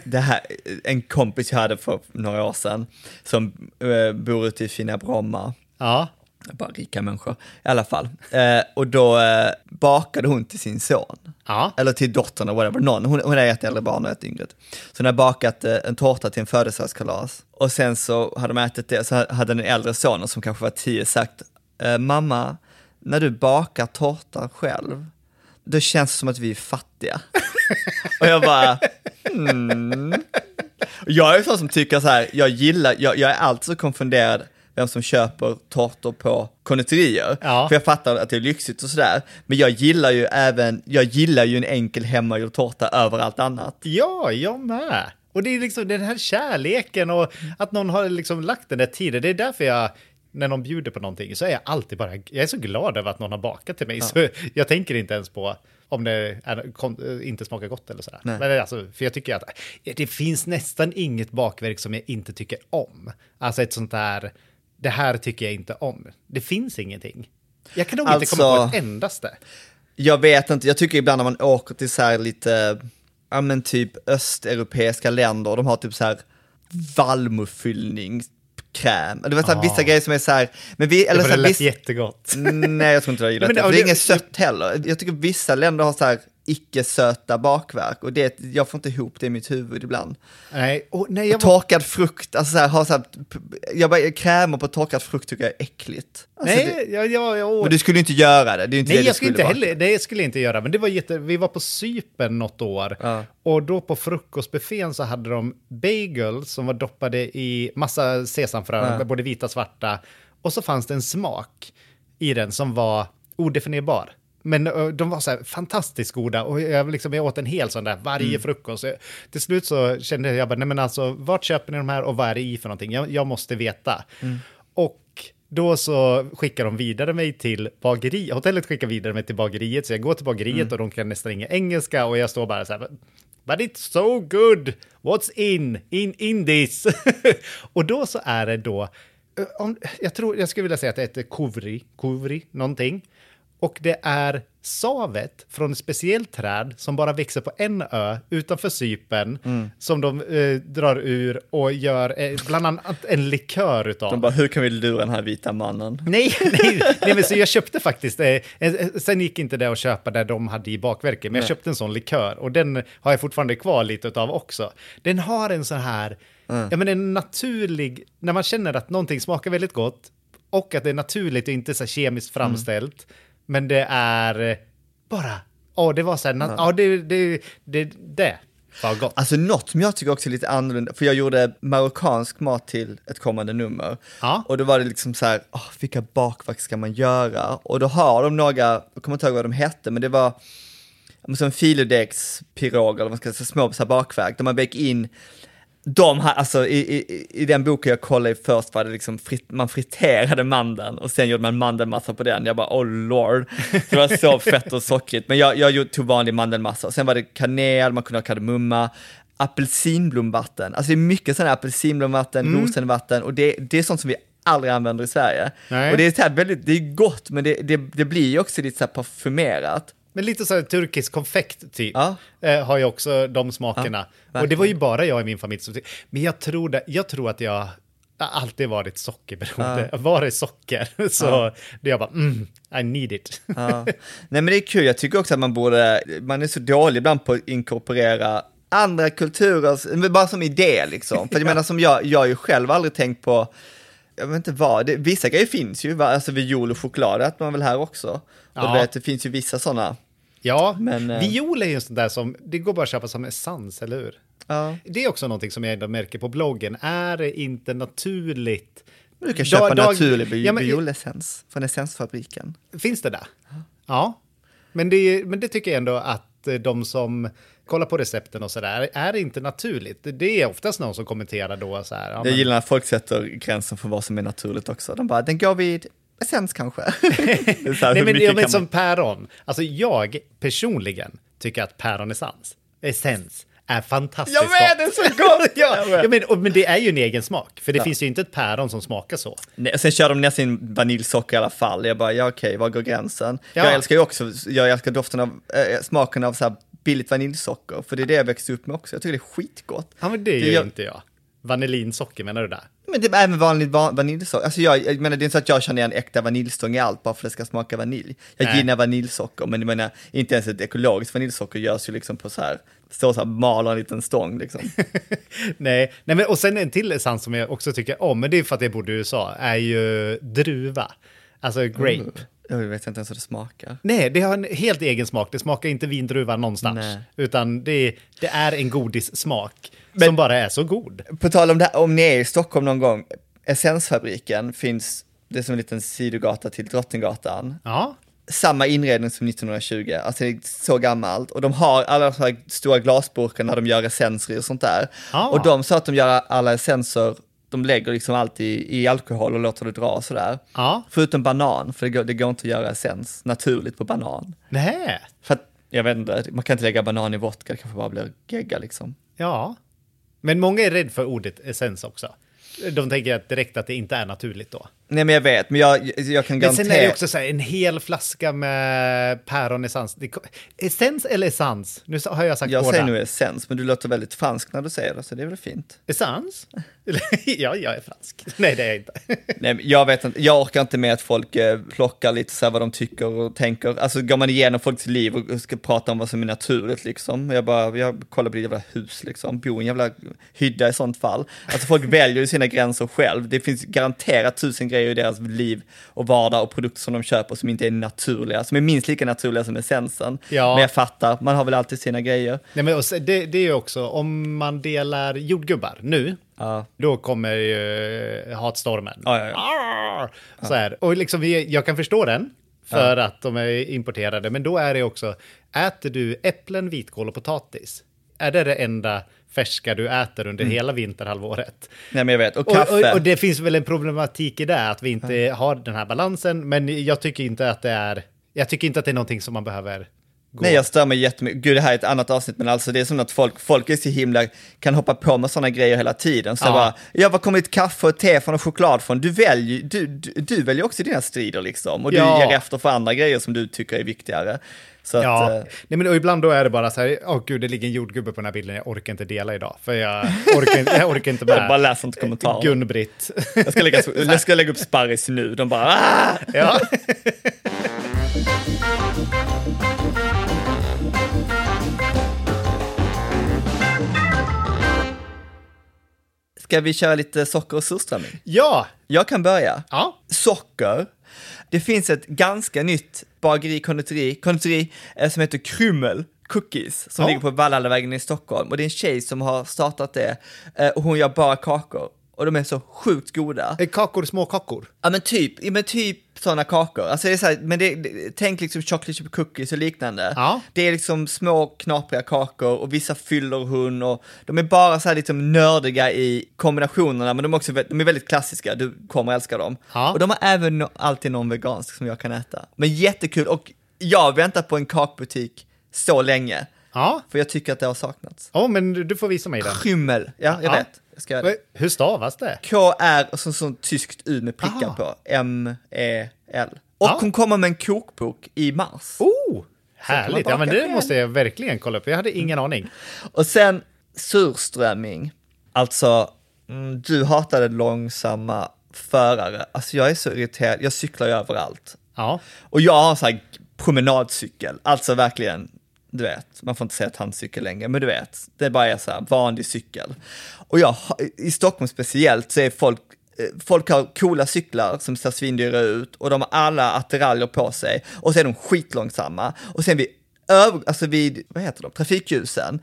det här, en kompis jag hade för några år sedan som eh, bor ute i fina Bromma, Ja. Bara rika människor i alla fall. Eh, och då eh, bakade hon till sin son, Ja. eller till dottern eller whatever, någon. Hon, hon är ett äldre barn och ett yngre. Så hon har bakat eh, en tårta till en födelsedagskalas och sen så hade de ätit det, så hade den äldre sonen som kanske var tio sagt, eh, mamma, när du bakar tårta själv, då känns det som att vi är fattiga. och jag bara, hmm. Jag är sån som tycker så här, jag gillar, jag, jag är alltid så konfunderad vem som köper tårtor på konditorier. Ja. För jag fattar att det är lyxigt och sådär. Men jag gillar ju även, jag gillar ju en enkel hemmagjord tårta över allt annat. Ja, jag med. Och det är liksom den här kärleken och att någon har liksom lagt den där tiden. Det är därför jag, när någon bjuder på någonting, så är jag alltid bara, jag är så glad över att någon har bakat till mig. Så jag tänker inte ens på om det är, kom, inte smakar gott eller sådär. Nej. Men alltså, för jag tycker att det finns nästan inget bakverk som jag inte tycker om. Alltså ett sånt där, det här tycker jag inte om. Det finns ingenting. Jag kan nog inte komma Alltså- på ett endaste. Jag vet inte, jag tycker ibland när man åker till så här lite, ja men typ östeuropeiska länder, de har typ så här vallmofyllning, kräm. Det var så här, vissa grejer som är så här, men vi, Det, eller var så det här, lät viss, jättegott. nej jag tror inte jag gillar det, det- det är det- inget sött heller. Jag tycker vissa länder har så här icke-söta bakverk och det, jag får inte ihop det i mitt huvud ibland. Nej, och, nej jag Och var, torkad frukt, alltså så här, ha så här, jag bara, krämer på torkad frukt tycker jag är äckligt. Alltså, det, nej, jag, jag, jag, men du skulle inte göra det, det är inte Nej, det jag skulle inte vara. heller, det skulle jag inte göra. Men det var jätte, vi var på Cypern något år. Ja. Och då på frukostbuffén så hade de bagels som var doppade i massa sesamfrön, Ja. både vita och svarta. Och så fanns det en smak i den som var odefinierbar. Men ö, de var så här fantastiskt goda och jag, liksom, jag åt en hel sån där varje Mm. frukost. Så Till slut så kände jag bara, nej men alltså, vart köper ni de här och vad är det i för någonting? Jag, jag måste veta. Mm. Och då så skickar de vidare mig till bageri. Hotellet skickar vidare mig till bageriet, så jag går till bageriet Mm. och de kan nästan inga engelska och jag står bara så här, but it's so good, what's in, in, in this? och då så är det då, eh, om, jag tror, jag skulle vilja säga att det heter kovri, kovri, någonting. Och det är savet från ett speciellt träd som bara växer på en ö utanför Cypern Mm. som de eh, drar ur och gör eh, bland annat en likör utav. De bara, hur kan vi lura den här vita mannen? Nej, nej, nej men så jag köpte faktiskt, eh, eh, sen gick inte det att köpa där de hade i bakverket, men jag köpte en sån likör och den har jag fortfarande kvar lite av också. Den har en sån här, ja men en naturlig, när man känner att någonting smakar väldigt gott och att det är naturligt och inte så kemiskt framställt, men det är eh, bara, ja det var så här, ja det, det, det, det var gott. Alltså något som jag tycker också är lite annorlunda, för jag gjorde marockansk mat till ett kommande nummer. Ja. Och då var det liksom så här, åh, vilka bakverk ska man göra? Och då har de några, jag kommer inte ihåg vad de hette, men det var som filodegspirog eller vad man ska säga, små så här bakverk, där man vek in de här, alltså i, i, i den boken jag kollade i först var det liksom, frit, man friterade mandeln och sen gjorde man mandelmassa på den. Jag bara, oh lord. Det var så fett och sockrigt. Men jag, jag tog vanlig mandelmassa. Sen var det kanel, man kunde ha kardemumma, apelsinblomvatten. Alltså det är mycket sådana här apelsinblomvatten, rosenvatten och det, det är sånt som vi aldrig använder i Sverige. Nej. Och det är, så väldigt, det är gott men det, det, det blir ju också lite så parfymerat. Men lite så här turkisk konfekt typ. Ja. Eh, har ju också de smakerna. Ja, och det var ju bara jag i min familj som tyckte- Men jag tror, det, jag tror att jag alltid varit sockerberoende. Var det socker så det jag bara, mm, I need it. Ja. Nej men det är kul, jag tycker också att man borde, man är så dålig ibland på att inkorporera andra kulturer, bara som idé liksom. För jag menar som jag, jag har ju själv aldrig tänkt på, jag vet inte vad, det, vissa grejer finns ju, alltså viol och choklad äter man väl här också. Och Ja. du vet, det finns ju vissa sådana. Ja, Men, eh, viol är ju en sån där som, det går bara att köpa som essens, eller hur? Ja. Det är också någonting som jag ändå märker på bloggen. Är det inte naturligt? Du kan köpa Dag- dag- naturlig bi- Ja, men- från Essensfabriken. Finns det där? Ja. Men det, men det tycker jag ändå att eh, de som kollar på recepten och sådär, är det inte naturligt? Det är oftast någon som kommenterar då så här. Ja, Jag men, gillar när folk sätter gränsen för vad som är naturligt också. De bara, den går vid essens kanske. Nej, men, ja, men som päron. Alltså jag personligen tycker att päronessens, essens, är fantastiskt Jag vet, det är så gott! ja, Jag ja, men, och, men det är ju en egen smak, för det finns ju inte ett päron som smakar så. Nej, sen kör de nästan in vaniljsocker i alla fall. Jag bara, ja okej, var går gränsen? Ja. Jag älskar ju också, jag älskar doften av, äh, smaken av så här billigt vaniljsocker, för det är det jag växte upp med också. Jag tycker det är skitgott. Ja, men det Det gör gör- inte jag. Vanillinsocker menar du där? Men det är även vanligt van, vaniljsocker. Alltså jag, jag menar, det är inte så att jag känner en äkta vaniljstång i allt bara för att det ska smaka vanilj. Jag Nej. gillar vaniljsocker, men jag menar, inte ens ett ekologiskt vaniljsocker görs ju liksom på så här, står så här, maler en liten stång liksom. Nej, nej men, och sen en till essens som jag också tycker om, men det är för att jag bodde i USA, är ju druva. Alltså grape. Jag vet inte ens hur det smakar. Nej, det har en helt egen smak. Det smakar inte vindruva någonstans. Nej. Utan det, det är en godissmak Men- som bara är så god. På tal om det här, om ni är i Stockholm någon gång, Essensfabriken finns, det är som en liten sidogata till Drottninggatan. Ja, Samma inredning som 1920, alltså det är så gammalt. Och de har alla så här stora glasburkar när de gör essenser och sånt där. Ah. Och de sa att de gör alla essenser, de lägger liksom allt i, i alkohol och låter det dra sådär. ja. Förutom banan, för det går, det går inte att göra essens naturligt på banan. Nej, För att, jag vet inte, man kan inte lägga banan i vodka, det kanske bara blir gegga liksom. ja. Men många är rädda för ordet essens också. De tänker att direkt att det inte är naturligt då. Nej men jag vet, men jag, jag kan Men garantera... sen är det också så här, en hel flaska med päronessens. Det ko- Essens eller essens? Nu har jag sagt jag båda. säger nu essens, men du låter väldigt fransk när du säger det, så det är väl fint. Essens? ja, jag är fransk. Nej, det är jag inte. Nej, men jag vet inte, jag orkar inte med att folk eh, plockar lite så här vad de tycker och tänker. Alltså går man igenom folks liv och ska prata om vad som är naturligt liksom. Jag bara, jag kollar på ditt jävla hus liksom, bo i en jävla hydda i sånt fall. Alltså folk väljer ju sina gränser själv. Det finns garanterat tusen grejer i deras liv och vardag och produkter som de köper som inte är naturliga, som är minst lika naturliga som essensen. Ja. Men jag fattar, man har väl alltid sina grejer. Nej, men det, det är ju också, om man delar jordgubbar nu, Ja. då kommer ju hatstormen. Ja, ja! Så här. Och liksom, jag kan förstå den, för att de är importerade. Men då är det också, äter du äpplen, vitkål och potatis, är det det enda färska du äter under hela vinterhalvåret? Nej men jag vet, och Och, kaffe. och, och det finns väl en problematik i det, att vi inte har den här balansen. Men jag tycker inte att det är, jag tycker inte att det är någonting som man behöver gå. Nej, jag stör mig jättemycket. Gud, det här är ett annat avsnitt, men alltså det är som att folk, folk är så himla, kan hoppa på med sådana grejer hela tiden. Så Ja. bara, ja, var kommer ditt kaffe och te från och choklad från? Du väljer, du, du, du väljer också dina strider liksom. Och du Ja. ger efter för andra grejer som du tycker är viktigare. Så Ja, att, eh, Nej, men ibland då är det bara så här, åh gud, det ligger en jordgubbe på den här bilden, jag orkar inte dela idag, för jag orkar, jag orkar inte med. jag bara läser inte kommentarer. Gun-Britt. Jag ska, lägga, jag ska lägga upp sparris nu, de bara, ah! ja. Ska vi köra lite socker och surströmming? ja, Jag kan börja. ja, socker. Det finns ett ganska nytt bageri, konditori, konditori eh, som heter Krymmel Cookies som Ja. ligger på Valhallavägen i Stockholm och det är en tjej som har startat det eh, och hon gör bara kakor och de är så sjukt goda. Eh, kakor, små kakor. Ja men typ, ja, men typ sådana kakor. Alltså det är så här, men det, det, tänk liksom chocolate chip cookies och liknande. Ja. Det är liksom små knapriga kakor och vissa fyller hon och de är bara så här liksom nördiga i kombinationerna men de är också de är väldigt klassiska, du kommer älska dem. Ja. Och de har även no- alltid någon vegansk som jag kan äta. Men jättekul och jag har väntat på en kakbutik så länge. Ja, För jag tycker att det har saknats. oh, men du får visa mig den. Krymmel, ja jag Ja. vet. Ska Hur stavas det? K-R och så sånt tyskt U med prickar Ah. på. M-E-L. Och Ja. hon kommer med en kokbok i mars. Oh, härligt. Ja, men det måste jag verkligen kolla upp. Jag hade ingen aning. Och sen surströmming. Alltså, mm, du hatade långsamma förare. Alltså jag är så irriterad, jag cyklar ju överallt. Ja, Och jag har sån här promenadcykel, alltså verkligen, du vet, man får inte säga tandcykel längre, men du vet, det bara är så här vanlig cykel. Och jag, i Stockholm speciellt så är folk, eh, folk har coola cyklar som ser svindyra ut och de har alla attiraljer på sig och så är de skitlångsamma. Och sen vid, över, alltså vid, vad heter de, trafikljusen,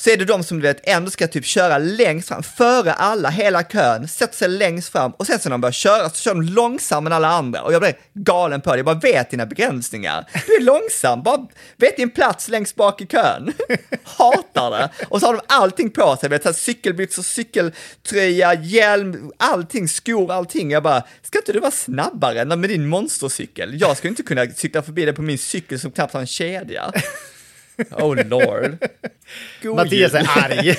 så är det de som du vet ändå ska typ köra längst fram, före alla, hela kön, sätter sig längst fram och sen så när de börjar köra så kör de långsammare än alla andra och jag blir galen på det. Jag bara vet dina begränsningar. Du är långsam, bara vet din plats längst bak i kön. Hatar det. Och så har de allting på sig, vet, så här cykelbyxor, cykeltröja, hjälm, allting, skor, allting. Jag bara, ska inte du vara snabbare med din monstercykel? Jag ska inte kunna cykla förbi dig på min cykel som knappt har en kedja. Oh lord. God Mattias jul. är arg.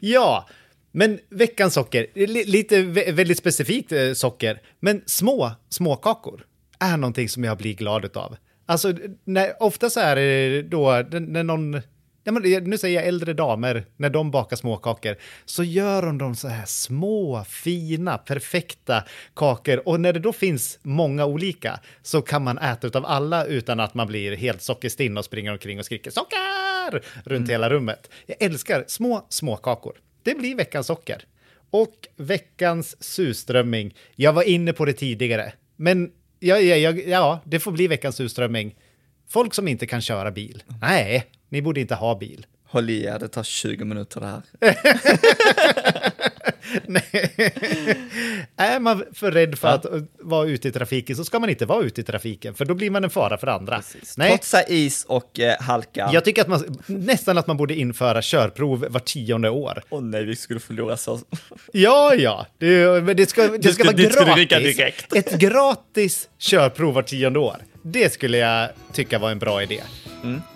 ja, men veckans socker, li- lite vä- väldigt specifikt eh, socker, men små småkakor är någonting som jag blir glad utav. Alltså, när, ofta så är det då när- någon, nu säger jag äldre damer, när de bakar småkakor, så gör de dem så här små, fina, perfekta kakor. Och när det då finns många olika så kan man äta utav alla utan att man blir helt sockerstinn och springer omkring och skriker socker runt hela rummet. Jag älskar små, små kakor. Det blir veckans socker. Och veckans surströmming. Jag var inne på det tidigare, men ja, ja, ja, ja, det får bli veckans surströmming. Folk som inte kan köra bil. Nej, ni borde inte ha bil. Håll i er, det tar 20 minuter det här. Är man för rädd för att uh, vara ute i trafiken så ska man inte vara ute i trafiken, för då blir man en fara för andra. Nej, Trotsa is och eh, halka. jag tycker att man nästan att man borde införa körprov var tionde år. Åh nej, vi skulle förlora så. Ja, ja, det, det ska, det ska ska- vara gratis. Ett gratis körprov var tionde år. Det skulle jag tycka var en bra idé.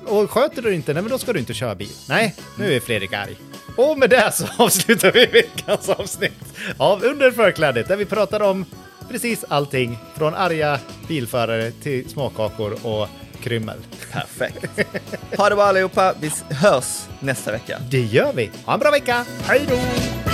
Och sköter du inte, nej men då ska du inte köra bil. Nej, nu är Fredrik arg. Och med det så avslutar vi veckans avsnitt av Under förklädet där vi pratar om precis allting från arga bilförare till småkakor och krymmel. Perfekt. Ha det bra allihopa, vi hörs nästa vecka. Det gör vi. Ha en bra vecka. Hej då!